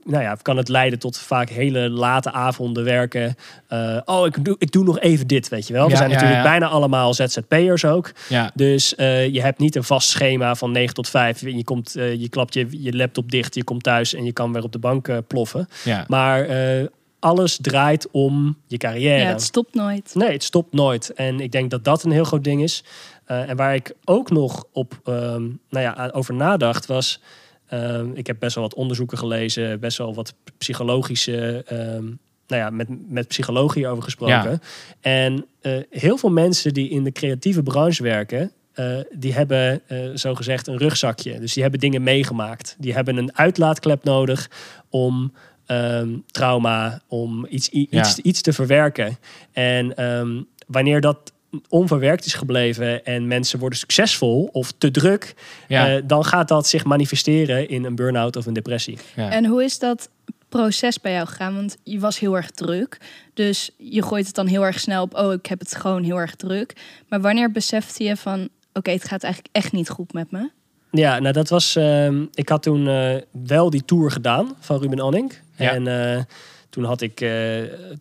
nou ja, kan het leiden tot vaak hele late avonden werken. Eh, oh, ik doe, ik doe nog even dit, weet je wel. We zijn natuurlijk bijna allemaal ZZP'ers ook. Dus je hebt niet een vast schema van 9 tot 5. Je, komt, je klapt je, je laptop dicht, je komt thuis en je kan weer op de bank ploffen. Maar alles draait om je carrière. Ja, het stopt nooit. Nee, het stopt nooit. En ik denk dat dat een heel groot ding is. Eh, en waar ik ook nog op, ehm, nou ja, over nadacht was... ehm, ik heb best wel wat onderzoeken gelezen, best wel wat psychologische... ehm, nou ja, met, met psychologie over gesproken. Ja. En eh, heel veel mensen die in de creatieve branche werken... eh, die hebben eh zo gezegd een rugzakje. Dus die hebben dingen meegemaakt. Die hebben een uitlaatklep nodig om ehm, trauma, om iets, Ja. iets, iets te verwerken. En ehm, wanneer dat onverwerkt is gebleven en mensen worden succesvol of te druk, Ja. eh, dan gaat dat zich manifesteren in een burn-out of een depressie. ja. En hoe is dat proces bij jou gegaan? Want je was heel erg druk. Dus je gooit het dan heel erg snel op, oh, ik heb het gewoon heel erg druk. Maar wanneer besefte je van, oké, het gaat eigenlijk echt niet goed met me? Ja, nou dat was. ehm, ik had toen eh, wel die tour gedaan van Ruben Anning. Ja. En eh, toen had ik eh,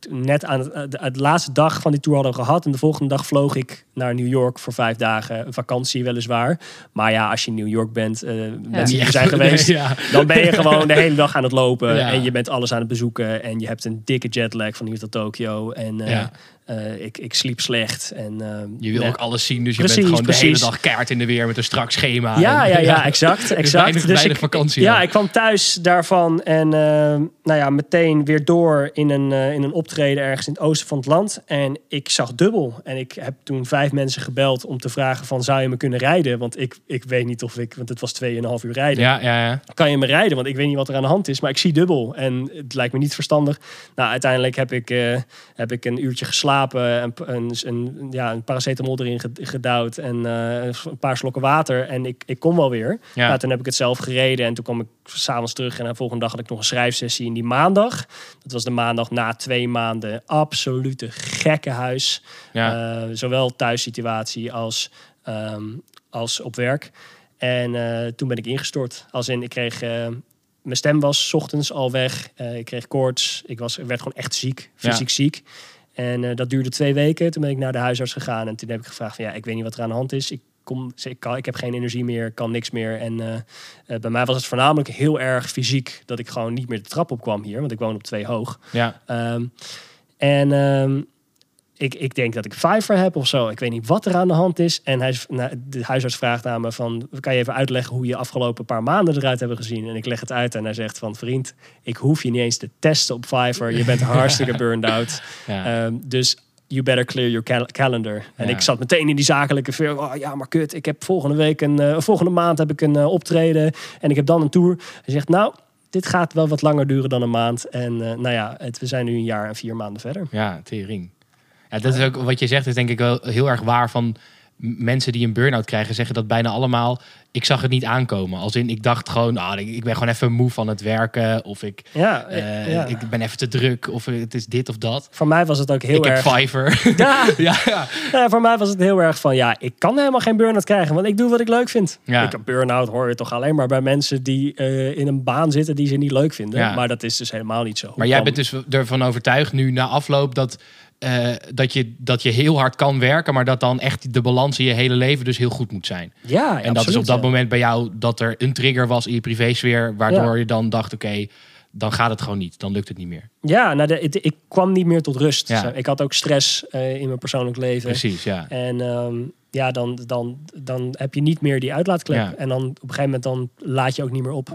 net aan het, de, de laatste dag van die tour hadden we gehad. En de volgende dag vloog ik naar New York voor vijf dagen. Een vakantie weliswaar. Maar ja, als je in New York bent, eh mensen die er zijn geweest. Nee, ja. Dan ben je gewoon de hele dag aan het lopen. Ja. En je bent alles aan het bezoeken. En je hebt een dikke jetlag van hier tot Tokio. En eh, Eh, ik, ik sliep slecht. En, eh, Je wil ook alles zien, dus je Precies, bent gewoon de hele dag kaart in de weer met een strak schema. Ja, En- ja, ja, exact. exact. weinig- dus weinig ik, vakantie Ja, ik kwam thuis daarvan en eh, nou ja, meteen weer door in een, eh, in een optreden ergens in het oosten van het land. En ik zag dubbel. En ik heb toen vijf mensen gebeld om te vragen van zou je me kunnen rijden? Want ik, ik weet niet of ik, want het was 2,5 uur rijden. Ja, ja, ja. Kan je me rijden? Want ik weet niet wat er aan de hand is, maar ik zie dubbel. En het lijkt me niet verstandig. Nou, uiteindelijk heb ik, eh, heb ik een uurtje geslapen. Geslapen, een, een, een, ja, een paracetamol erin ge- gedouwd en eh, een paar slokken water. En ik, ik kon wel weer. Ja. Nou, toen heb ik het zelf gereden en toen kwam ik s'avonds terug. En de volgende dag had ik nog een schrijfsessie in die maandag. Dat was de maandag na twee maanden. Absolute gekkenhuis. Ja. Eh, zowel thuissituatie als, ehm, als op werk. En eh, toen ben ik ingestort. Als in, ik kreeg... mijn stem was 's ochtends al weg. Ik kreeg koorts. Ik, was, werd gewoon echt ziek. Fysiek ziek. En eh, dat duurde twee weken. Toen ben ik naar de huisarts gegaan. En toen heb ik gevraagd van... Ja, ik weet niet wat er aan de hand is. Ik, kom, ik, kan, ik heb geen energie meer. kan niks meer. En eh, eh, bij mij was het voornamelijk heel erg fysiek... dat ik gewoon niet meer de trap op kwam hier. Want ik woon op twee hoog. ja. Ehm, en ehm, ik, ik denk dat ik Fiverr heb of zo. Ik weet niet wat er aan de hand is. En hij, nou, de huisarts vraagt aan me van... kan je even uitleggen hoe je afgelopen paar maanden eruit hebben gezien? En ik leg het uit en hij zegt van... vriend, ik hoef je niet eens te testen op Fiverr. Je bent hartstikke burned out. Ja. Ehm, dus you better clear your cal- calendar. En Ja. ik zat meteen in die zakelijke film. Oh ja, maar kut. Ik heb volgende week een... eh, volgende maand heb ik een eh, optreden. En ik heb dan een tour. Hij zegt, nou... Dit gaat wel wat langer duren dan een maand. En eh, nou ja, het, we zijn nu een jaar en vier maanden verder. Ja, tering. Ja, dat is ook wat je zegt, is denk ik wel heel erg waar van mensen die een burn-out krijgen, zeggen dat bijna allemaal. Ik zag het niet aankomen. Als in, ik dacht gewoon, ah, ik ik ben gewoon even moe van het werken. Of ik, Ja, eh, ja. ik ben even te druk. Of het is dit of dat. voor mij was het ook heel ik erg. heb Fiverr. Ja, ja, ja. voor mij was het heel erg van ja, ik kan helemaal geen burn-out krijgen, want ik doe wat ik leuk vind. Ja. Ik burn-out hoor je toch alleen maar bij mensen die eh, in een baan zitten die ze niet leuk vinden. Maar dat is dus helemaal niet zo. Maar jij bent dus ervan overtuigd nu na afloop dat, eh, dat, je, dat je heel hard kan werken, maar dat dan echt de balans in je hele leven dus heel goed moet zijn. ja, en dat is op dat ja. moment bij jou dat er een trigger was in je privésfeer, waardoor Ja. je dan dacht, oké, dan gaat het gewoon niet. Dan lukt het niet meer. Ja, nou, de, ik kwam niet meer tot rust. Ik had ook stress eh, in mijn persoonlijk leven. Precies, ja. En ehm, ja, dan, dan, dan heb je niet meer die uitlaatklep. En dan op een gegeven moment dan laat je ook niet meer op.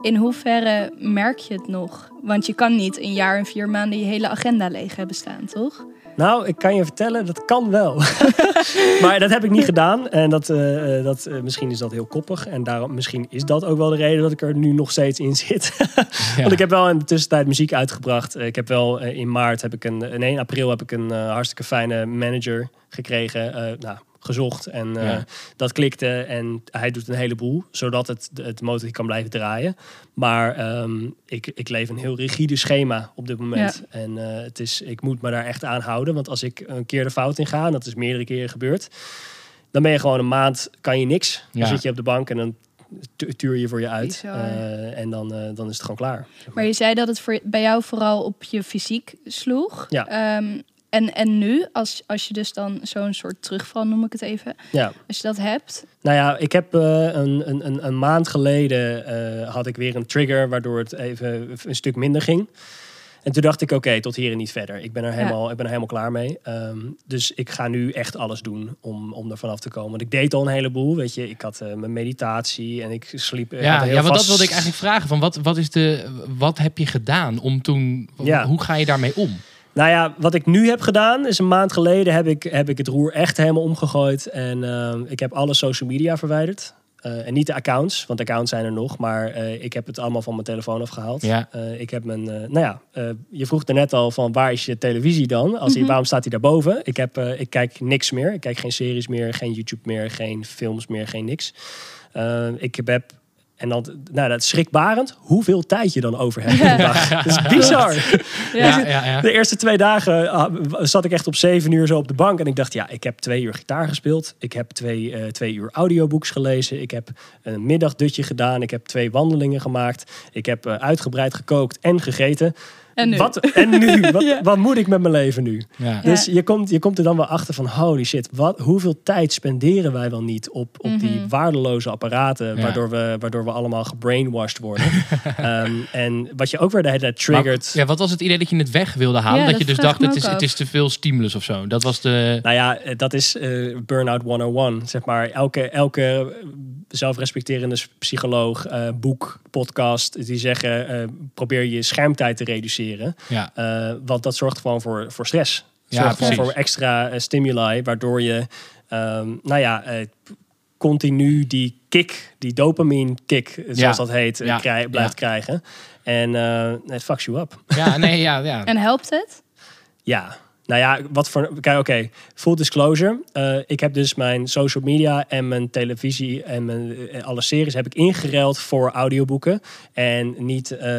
In hoeverre merk je het nog? Want je kan niet een jaar en vier maanden je hele agenda leeg hebben staan, toch? Nou, ik kan je vertellen, dat kan wel. maar dat heb ik niet gedaan. En dat, eh, eh, dat, eh, misschien is dat heel koppig. En daarom, misschien is dat ook wel de reden dat ik er nu nog steeds in zit. Want ik heb wel in de tussentijd muziek uitgebracht. Ik heb wel in maart, heb ik een, nee, in april heb ik een hartstikke fijne manager gekregen. eh, nou, gezocht en eh, Ja. dat klikte en hij doet een heleboel zodat het, het motor kan blijven draaien maar ehm, ik, ik leef een heel rigide schema op dit moment en eh, het is, ik moet me daar echt aan houden want als ik een keer de fout in ga en dat is meerdere keren gebeurd dan ben je gewoon een maand kan je niks Ja. dan zit je op de bank en dan tu- tuur je voor je uit. Eh, en dan, eh, dan is het gewoon klaar Maar je zei dat het voor, bij jou vooral op je fysiek sloeg. Ja. Ehm, en, en nu, als, als je dus dan zo'n soort terugval, noem ik het even. ja Als je dat hebt, Nou ja, ik heb eh, een, een, een, een maand geleden eh, had ik weer een trigger waardoor het even een stuk minder ging. En toen dacht ik, oké, tot hier en niet verder. Ik ben er Ja. helemaal, ik ben er helemaal klaar mee. Ehm, dus ik ga nu echt alles doen om, om er vanaf te komen. Want ik deed al een heleboel, weet je. Ik had eh, mijn meditatie en ik sliep... Ja, ja want dat wilde ik eigenlijk vragen. Van wat, wat, is de, wat heb je gedaan om toen... Ja. Hoe ga je daarmee om? Nou ja, wat ik nu heb gedaan is een maand geleden heb ik, heb ik het roer echt helemaal omgegooid. En ehm, ik heb alle social media verwijderd. Eh, en niet de accounts, want accounts zijn er nog. Maar eh, ik heb het allemaal van mijn telefoon afgehaald. Ja. Eh, ik heb mijn, eh, nou ja, eh, je vroeg er net al van waar is je televisie dan? Als die, Mhm. waarom staat hij daarboven? Ik, heb, eh, ik kijk niks meer. Ik kijk geen series meer, geen YouTube meer, geen films meer, geen niks. Eh, ik heb, en dan, nou dat is schrikbarend hoeveel tijd je dan over hebt een dag. Dat is bizar. Ja, ja, ja. De eerste twee dagen ah, zat ik echt op zeven uur zo op de bank. En ik dacht, ja, ik heb twee uur gitaar gespeeld. Ik heb twee, eh, twee uur audiobooks gelezen. Ik heb een middagdutje gedaan. Ik heb twee wandelingen gemaakt. Ik heb eh, uitgebreid gekookt en gegeten. En nu? Wat, en nu? Wat, Ja. wat moet ik met mijn leven nu? Ja. Dus je komt, je komt er dan wel achter van, holy shit, wat, hoeveel tijd spenderen wij wel niet op, op die Mhm. waardeloze apparaten, Ja. waardoor, we, waardoor we allemaal gebrainwashed worden. Ehm, en wat je ook weer de hele tijd triggert. Maar, ja, wat was het idee dat je het weg wilde halen? Ja, dat dat je dus dacht, het is, het is te veel stimulus of zo. Dat was de... Nou ja, eh, dat is eh, Burnout 101. Zeg maar, elke, elke zelfrespecterende psycholoog, eh, boek, podcast, die zeggen, eh, probeer je schermtijd te reduceren. Ja, Eh, want dat zorgt gewoon voor, voor stress. Ja, zorgt precies. voor extra stimuli, waardoor je, ehm, nou ja, eh, continu die kick, die dopamine kick, zoals Ja. dat heet, Ja. krij- blijft Ja. krijgen. En eh, het fucks you up. ja nee, ja, ja. en helpt het? Ja, nou ja, wat voor. Kijk, oké. Full disclosure. Eh, ik heb dus mijn social media en mijn televisie en mijn, eh, alle series heb ik ingeruild voor audioboeken. En niet eh,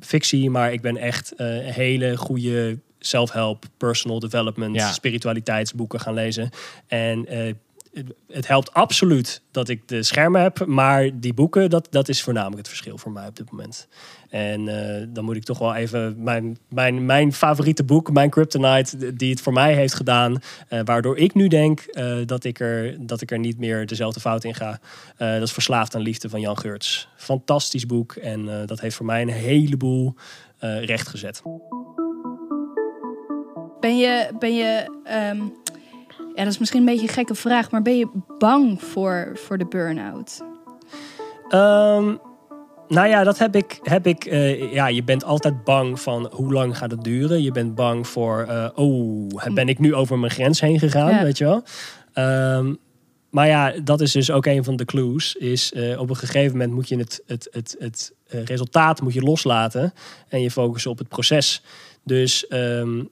fictie, maar ik ben echt eh, hele goede self-help, personal development, Ja. spiritualiteitsboeken gaan lezen. En het- helpt absoluut dat ik de schermen heb, maar die boeken, dat, dat is voornamelijk het verschil voor mij op dit moment. En eh, dan moet ik toch wel even mijn, mijn, mijn favoriete boek, mijn Kryptonite, die het voor mij heeft gedaan, eh, waardoor ik nu denk eh, dat, ik er, dat ik er niet meer dezelfde fout in ga. Dat is Verslaafd aan Liefde van Jan Geurts. Fantastisch boek en dat heeft voor mij een heleboel recht gezet. Ben je, ben je ehm, ja, dat is misschien een beetje een gekke vraag, maar ben je bang voor, voor de burn-out? Ehm, nou ja, dat heb ik. Heb ik eh, ja, je bent altijd bang van hoe lang gaat het duren. Je bent bang voor, eh, oh, ben ik nu over mijn grens heen gegaan, Ja. weet je wel. Ehm, maar ja, dat is dus ook een van de clues. Is eh, op een gegeven moment moet je het, het, het, het resultaat moet je loslaten en je focussen op het proces. Dus ehm,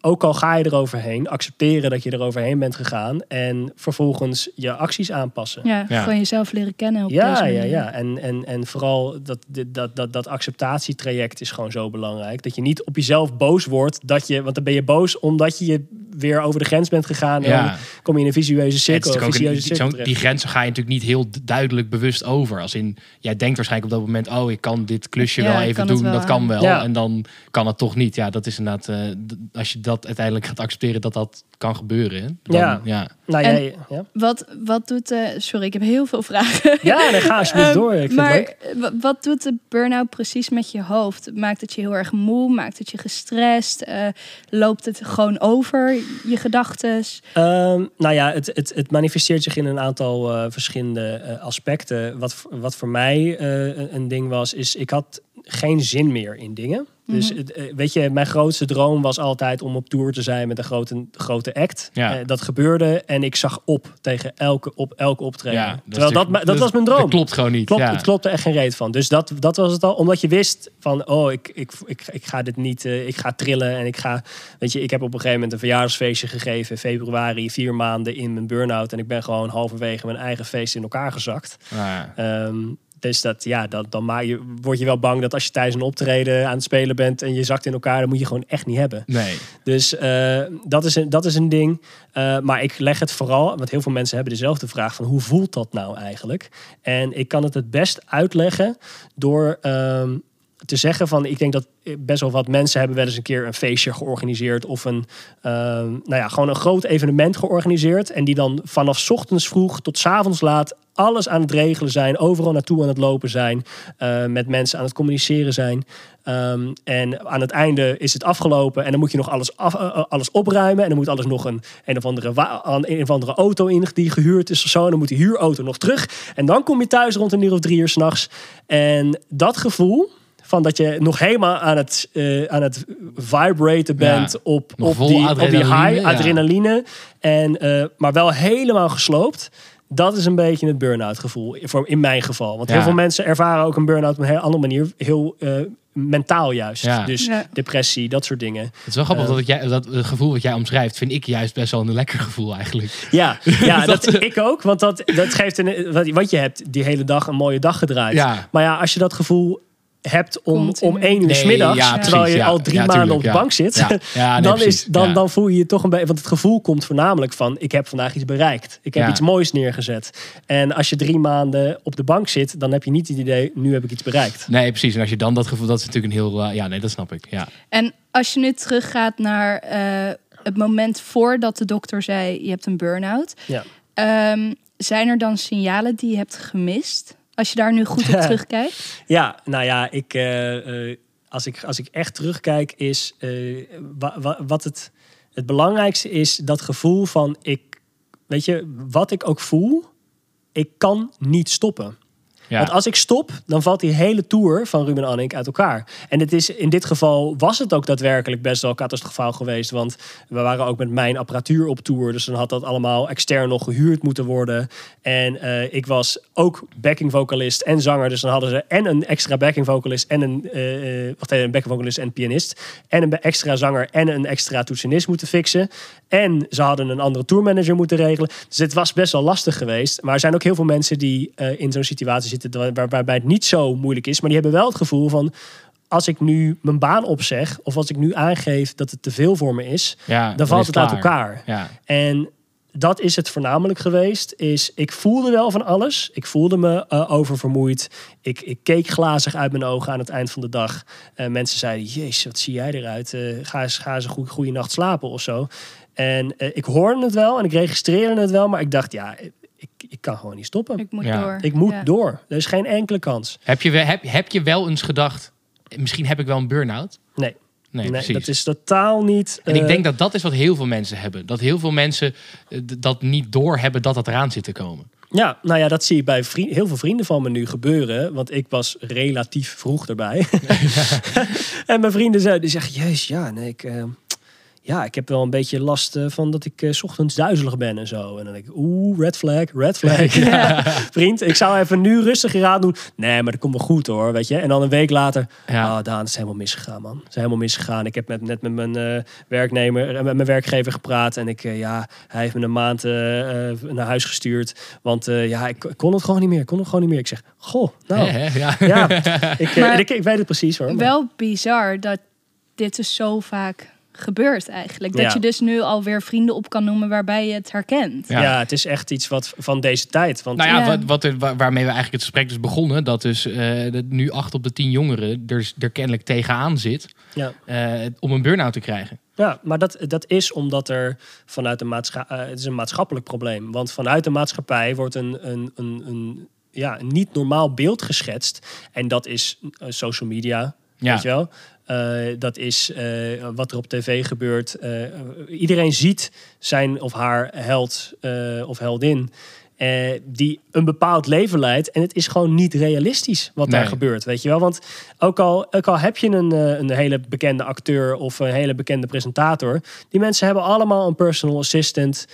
ook al ga je eroverheen, accepteren dat je eroverheen bent gegaan en vervolgens je acties aanpassen. Ja, Ja. gewoon jezelf leren kennen op Ja, deze ja, ja. En, en, en vooral dat, dit- dat, dat, dat acceptatietraject is gewoon zo belangrijk. Dat je niet op jezelf boos wordt. Dat je, want dan ben je boos omdat je je weer over de grens bent gegaan. En Ja. dan kom je in een visueuze cirkel. visueuze een- cirkel die grenzen ga je natuurlijk niet heel duidelijk bewust over. Als in, jij denkt waarschijnlijk op dat moment, oh, ik kan dit klusje Ja, wel even doen. wel dat kan wel. Ja. En dan kan het toch niet. Ja, dat is inderdaad, eh, als je dat uiteindelijk gaat accepteren dat dat kan gebeuren. Dan, Ja. ja. Nou, En- jij, ja. Wat, wat doet de... Sorry, ik heb heel veel vragen. ja, dan ga alsjeblieft Ehm, door. Ik maar wat doet de burn-out precies met je hoofd? Maakt het je heel erg moe? Maakt het je gestrest? Eh, loopt het gewoon over je gedachten? Ehm, nou ja, het, het, het manifesteert zich in een aantal eh, verschillende eh, aspecten. Wat, wat voor mij eh, een- een ding was, is ik had geen zin meer in dingen. Dus het, eh, weet je, mijn grootste droom was altijd om op tour te zijn met een grote, grote act. Ja. Eh, dat gebeurde en ik zag op tegen elke, op, elke optreden. Ja, Terwijl dat, dat, was mijn droom. Dat klopt gewoon niet. Klopt, ja. Het klopte echt geen reet van. Dus dat, dat was het al. Omdat je wist van, oh, ik, ik, ik, ik ga dit niet, eh, ik ga trillen. En ik ga, weet je, ik heb op een gegeven moment een verjaardagsfeestje gegeven. in Februari, vier maanden in mijn burn-out. En ik ben gewoon halverwege mijn eigen feest in elkaar gezakt. Ja. Dus dat, ja, dat, dan maak je, word je wel bang dat als je tijdens een optreden aan het spelen bent en je zakt in elkaar, dan moet je gewoon echt niet hebben. Nee. Dus eh, dat, is een, dat is een ding. Eh, maar ik leg het vooral, want heel veel mensen hebben dezelfde vraag van hoe voelt dat nou eigenlijk? En ik kan het het best uitleggen door ehm, te zeggen van, ik denk dat best wel wat mensen hebben wel eens een keer een feestje georganiseerd of een, ehm, nou ja, gewoon een groot evenement georganiseerd en die dan vanaf ochtends vroeg tot avonds laat alles aan het regelen zijn, overal naartoe aan het lopen zijn, eh, met mensen aan het communiceren zijn. Ehm, en aan het einde is het afgelopen en dan moet je nog alles, eh, alles opruimen. En dan moet alles nog een, een, of andere, een of andere auto in die gehuurd is of zo. En dan moet die huurauto nog terug. En dan kom je thuis rond een uur of drie uur s'nachts. En dat gevoel van dat je nog helemaal aan het, eh, aan het vibraten bent Ja, op, op, die, op die adrenaline, high, ja. adrenaline. En, eh, maar wel helemaal gesloopt. Dat is een beetje het burn-out gevoel, voor, in mijn geval. Want heel veel mensen ervaren ook een burn-out op een heel andere manier. Heel eh, mentaal juist. Ja. Dus Ja. depressie, dat soort dingen. Het is wel grappig dat, jij, dat het gevoel wat jij omschrijft, vind ik juist best wel een lekker gevoel eigenlijk. Ja, ja Dat- dat, ik ook. Want dat, dat geeft een, wat, wat je hebt die hele dag een mooie dag gedraaid. Ja. Maar ja, als je dat gevoel hebt om, Continu. om één uur Nee, 's middags, ja, terwijl precies, je ja. al drie Ja, maanden tuurlijk, op de ja. bank zit, Ja. Ja, nee, dan, precies, is, dan, ja. dan voel je je toch een beetje. Want het gevoel komt voornamelijk van: ik heb vandaag iets bereikt. Ik heb Ja. iets moois neergezet. En als je drie maanden op de bank zit, dan heb je niet het idee: nu heb ik iets bereikt. Nee, precies. En als je dan dat gevoel, dat is natuurlijk een heel... eh, ja, nee, dat snap ik. Ja. En als je nu teruggaat naar eh, het moment voordat de dokter zei... je hebt een burn-out. Ja. ehm, zijn er dan signalen die je hebt gemist? Als je daar nu goed op terugkijkt? Ja, nou ja, ik, eh, eh, als, ik, als ik echt terugkijk, is eh, wa- wa- wat het, het belangrijkste is dat gevoel van ik, weet je, wat ik ook voel, ik kan niet stoppen. Want als ik stop, dan valt die hele tour van Ruben Anning uit elkaar. En het is, in dit geval was het ook daadwerkelijk best wel catastrofaal geweest. Want we waren ook met mijn apparatuur op tour. Dus dan had dat allemaal extern nog gehuurd moeten worden. En eh, ik was ook backing vocalist en zanger. Dus dan hadden ze en een extra backing vocalist en een, eh, wacht een backing vocalist en pianist. En een extra zanger en een extra toetsenist moeten fixen. En ze hadden een andere tourmanager moeten regelen. Dus het was best wel lastig geweest. Maar er zijn ook heel veel mensen die in zo'n situatie zitten waar- waar- waarbij het niet zo moeilijk is. Maar die hebben wel het gevoel van als ik nu mijn baan opzeg of als ik nu aangeef dat het te veel voor me is, Ja, dan valt het uit elkaar. Ja. En dat is het voornamelijk geweest. Is ik voelde wel van alles. Ik voelde me eh, oververmoeid. Ik, ik keek glazig uit mijn ogen aan het eind van de dag. Eh, mensen zeiden: Jezus, wat zie jij eruit? Eh, ga eens, ga eens een goede, goede nacht slapen of zo. En ik hoorde het wel en ik registreerde het wel. Maar ik dacht: Ja, ik, ik kan gewoon niet stoppen. Ik, Ik moet Ja. door. moet Ja. door. Er is geen enkele kans. Heb, je, heb, heb je wel eens gedacht, misschien heb ik wel een burn-out? Nee, Nee, nee, precies. dat is totaal niet. En ik eh, denk dat dat is wat heel veel mensen hebben. Dat heel veel mensen eh, dat niet doorhebben dat dat eraan zit te komen. Ja, nou ja, dat zie ik bij heel veel vrienden van me nu gebeuren. Want ik was relatief vroeg erbij. en mijn vrienden zeiden, die zeggen, jezus, ja, nee, ik, eh, ja, ik heb wel een beetje last eh, van dat ik eh, 's ochtends duizelig ben en zo. En dan denk ik, oeh, red flag, red flag. Ja. Vriend, ik zou even nu rustig raad doen. Nee, maar dat komt wel goed hoor, weet je. En dan een week later, Ja. ah, Daan, het is helemaal misgegaan, man. Het is helemaal misgegaan. Ik heb met, net met mijn eh, werknemer, met mijn werkgever gepraat. En ik, eh, ja, hij heeft me een maand eh, eh, naar huis gestuurd. Want eh, ja, ik, ik kon het gewoon niet meer. Ik kon het gewoon niet meer. Ik zeg, goh, nou? Ja. ja, ik, Maar- ik, ik weet het precies hoor. maar- Wel bizar dat dit dus zo vaak gebeurt eigenlijk. Dat Ja. je dus nu alweer vrienden op kan noemen waarbij je het herkent. Ja. ja. het is echt iets wat van deze tijd. Want Nou ja, Ja. Wat, wat er, wa- waarmee we eigenlijk het gesprek dus begonnen. Dat dus eh, dat nu acht op de tien jongeren er, er kennelijk tegenaan zit. ja. eh, om een burn-out te krijgen. Ja, maar dat, dat is omdat er vanuit de maatschappij. het is een maatschappelijk probleem. Want vanuit de maatschappij wordt een, een, een, een, ja, een niet normaal beeld geschetst. En dat is eh, social media. Ja. Weet je wel? Eh, dat is eh, wat er op tv gebeurt. Eh, iedereen ziet zijn of haar held of heldin. die een bepaald leven leidt. En het is gewoon niet realistisch wat daar gebeurt. Weet je wel? Want ook al, ook al heb je een, een hele bekende acteur of een hele bekende presentator. Die mensen hebben allemaal een personal assistant.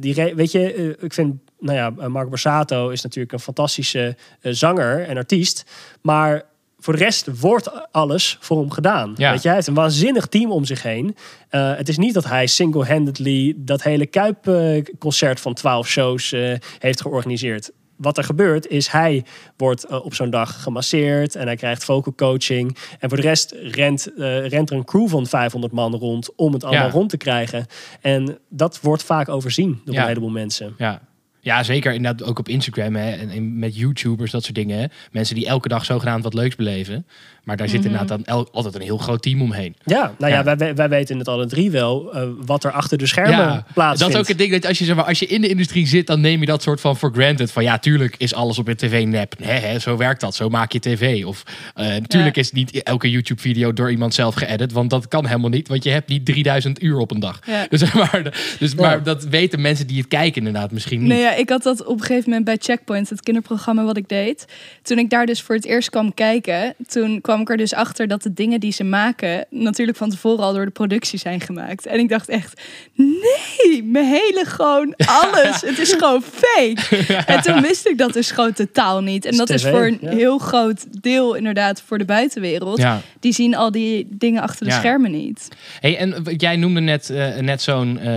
die, weet je, ik vind, nou ja, Marco Borsato is natuurlijk een fantastische zanger en artiest. Maar voor de rest wordt alles voor hem gedaan. Ja. Weet je, hij heeft een waanzinnig team om zich heen. Eh, het is niet dat hij single-handedly dat hele Kuip-concert van 12 shows eh, heeft georganiseerd. Wat er gebeurt is, hij wordt eh, op zo'n dag gemasseerd en hij krijgt vocal coaching. En voor de rest rent, rent er een crew van 500 man rond om het allemaal Ja. rond te krijgen. En dat wordt vaak overzien door Ja. een heleboel mensen. Ja. Ja, zeker. Inderdaad ook op Instagram hè, en, en met YouTubers, dat soort dingen. Hè. Mensen die elke dag zogenaamd wat leuks beleven. Maar daar zit inderdaad dan el- altijd een heel groot team omheen. Ja, nou ja, Ja. Wij, wij weten het alle drie wel, eh, wat er achter de schermen Ja, plaatsvindt. dat is ook het ding dat als je, zeg maar, als je in de industrie zit, dan neem je dat soort van for granted. Van ja, tuurlijk is alles op je tv nep. Hè, hè, zo werkt dat. Zo maak je tv. Of eh, natuurlijk Ja. is niet elke YouTube-video door iemand zelf geëdit. Want dat kan helemaal niet. Want je hebt niet 3000 uur op een dag. Dus, maar, dus, maar dat weten mensen die het kijken inderdaad misschien niet. Nee, ja, ik had dat op een gegeven moment bij Checkpoint, het kinderprogramma wat ik deed. Toen ik daar dus voor het eerst kwam kijken, toen kwam ik er dus achter dat de dingen die ze maken natuurlijk van tevoren al door de productie zijn gemaakt. En ik dacht echt, nee, mijn hele gewoon alles. Het is gewoon fake. En toen wist ik dat dus gewoon totaal niet. En dat is voor een heel groot deel inderdaad voor de buitenwereld. Ja. Die zien al die dingen achter de Ja. schermen niet. Hey, en jij noemde net, eh, net zo'n eh,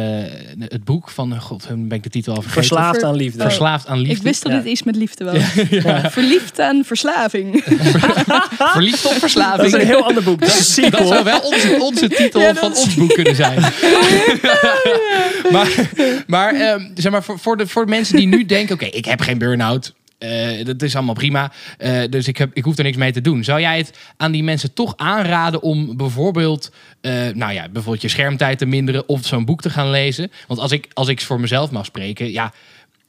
het boek van, god, ben ik de titel al vergeten. Verslaafd Ver- aan liefde. Verslaafd aan liefde. Ik wist dat Ja. het iets met liefde was. Verliefd aan verslaving. Verliefd op Dat verslaving. is een heel ander boek. Dat is. Dat zou wel onze, onze titel Ja, dat van is- ons boek kunnen zijn. maar maar, ehm, zeg maar voor, voor, de, voor de mensen die nu denken: oké, ik heb geen burn-out. eh, dat is allemaal prima. eh, dus ik, heb, ik hoef er niks mee te doen. Zou jij het aan die mensen toch aanraden om bijvoorbeeld, eh, nou ja, bijvoorbeeld je schermtijd te minderen of zo'n boek te gaan lezen? Want als ik, als ik voor mezelf mag spreken, ja,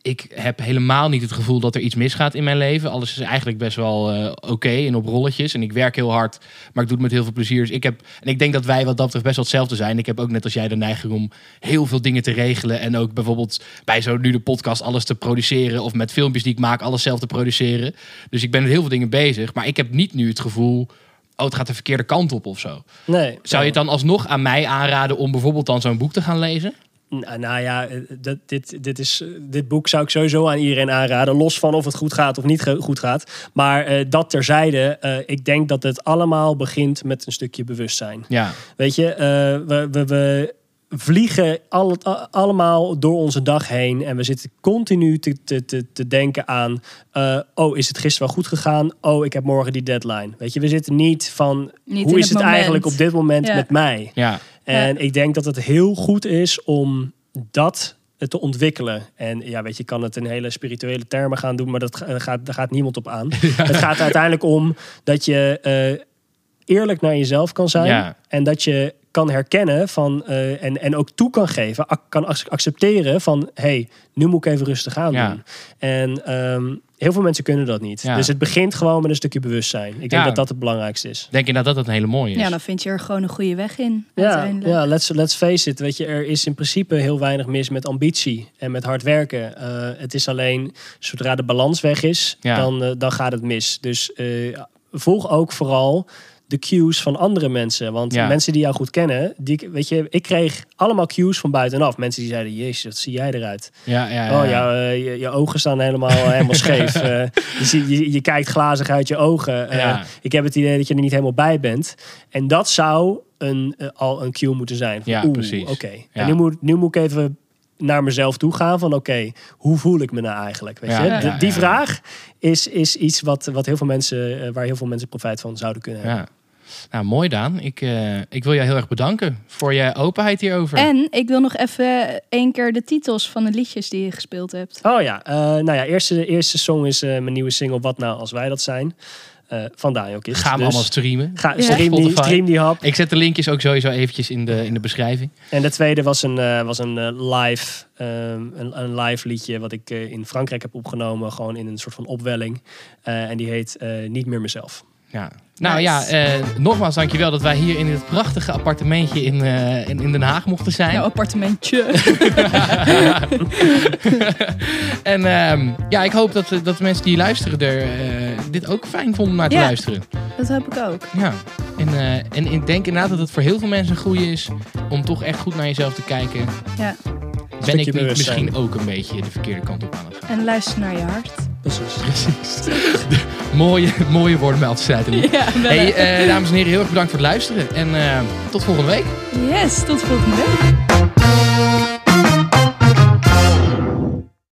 ik heb helemaal niet het gevoel dat er iets misgaat in mijn leven. Alles is eigenlijk best wel eh, oké en op rolletjes. En ik werk heel hard, maar ik doe het met heel veel plezier. Dus ik heb, en ik denk dat wij wat dat betreft best wel hetzelfde zijn. Ik heb ook net als jij de neiging om heel veel dingen te regelen. En ook bijvoorbeeld bij zo nu de podcast alles te produceren. Of met filmpjes die ik maak, alles zelf te produceren. Dus ik ben met heel veel dingen bezig. Maar ik heb niet nu het gevoel, oh het gaat de verkeerde kant op of zo. Nee. Zou je het dan alsnog aan mij aanraden om bijvoorbeeld dan zo'n boek te gaan lezen? Nou, nou ja, eh, dat, dit, dit, is, eh, dit boek zou ik sowieso aan iedereen aanraden. Los van of het goed gaat of niet goed gaat. Maar eh, dat terzijde, eh, ik denk dat het allemaal begint met een stukje bewustzijn. Ja, Weet je, eh, we, we, we vliegen al, allemaal door onze dag heen. En we zitten continu te, te, te, te denken aan... eh, oh, is het gisteren wel goed gegaan? Oh, ik heb morgen die deadline. Weet je, we zitten niet van... Niet hoe is het eigenlijk op dit moment Ja. met mij? ja, En ik denk dat het heel goed is om dat te ontwikkelen. En ja, weet je, je kan het in hele spirituele termen gaan doen, maar dat daar gaat, daar gaat niemand op aan. Het gaat uiteindelijk om dat je eh, eerlijk naar jezelf kan zijn. Ja. En dat je kan herkennen van, eh, en, en ook toe kan geven, ac- kan ac- accepteren van, hey, nu moet ik even rustig aan Ja. doen. En ehm, heel veel mensen kunnen dat niet. Ja. Dus het begint gewoon met een stukje bewustzijn. Ik denk Ja. dat dat het belangrijkste is. denk je dat dat een hele mooie is? Ja, dan vind je er gewoon een goede weg in. Ja, uiteindelijk. ja let's, let's face it. Weet je, er is in principe heel weinig mis met ambitie en met hard werken. Eh, het is alleen zodra de balans weg is, Ja. dan, eh, dan gaat het mis. Dus eh, volg ook vooral de cues van andere mensen. Want Ja. mensen die jou goed kennen, die, weet je, ik kreeg allemaal cues van buitenaf. Mensen die zeiden, jezus, wat zie jij eruit? ja, ja, ja. Oh, jou, eh, je, je ogen staan helemaal, helemaal scheef. Eh, je, je, je kijkt glazig uit je ogen. Eh, Ja. Ik heb het idee dat je er niet helemaal bij bent. En dat zou een, eh, al een cue moeten zijn. Van, Ja, oeh, precies. Oké. En nu moet, nu moet ik even naar mezelf toe gaan van oké, hoe voel ik me nou eigenlijk? Weet Ja, je? ja, De- ja, die vraag is, is iets wat, wat heel veel mensen, eh, waar heel veel mensen profijt van zouden kunnen hebben. Nou, mooi Daan. Ik, eh, ik wil jou heel erg bedanken voor je openheid hierover. En ik wil nog even één keer de titels van de liedjes die je gespeeld hebt. Oh ja, eh, nou ja, eerste, eerste song is eh, mijn nieuwe single Wat Nou Als Wij Dat Zijn. eh van. Ga hem Dus allemaal streamen. Ga, Ja. stream, die, stream die hap. Ik zet de linkjes ook sowieso eventjes in de, in de beschrijving. En de tweede was een, eh, was een live, ehm, een, een live liedje wat ik eh, in Frankrijk heb opgenomen. Gewoon in een soort van opwelling. Eh, en die heet eh, Niet meer mezelf. Ja. Nou Nice. ja, eh, nogmaals dankjewel dat wij hier in dit prachtige appartementje in, eh, in, in Den Haag mochten zijn. Jouw appartementje. En ehm, ja, ik hoop dat, dat de mensen die luisteren er eh, dit ook fijn vonden om naar te Ja. luisteren. Dat heb ik ook. Ja. En, eh, en ik denk inderdaad dat het voor heel veel mensen een goede is om toch echt goed naar jezelf te kijken. Ja. Ben ik niet misschien ook een beetje de verkeerde kant op aan het gaan? En luister naar je hart. Precies. Precies. De mooie, mooie woorden bij nu. Ja. Hey, eh, dames en heren, heel erg bedankt voor het luisteren. En eh, tot volgende week. Yes, tot volgende week.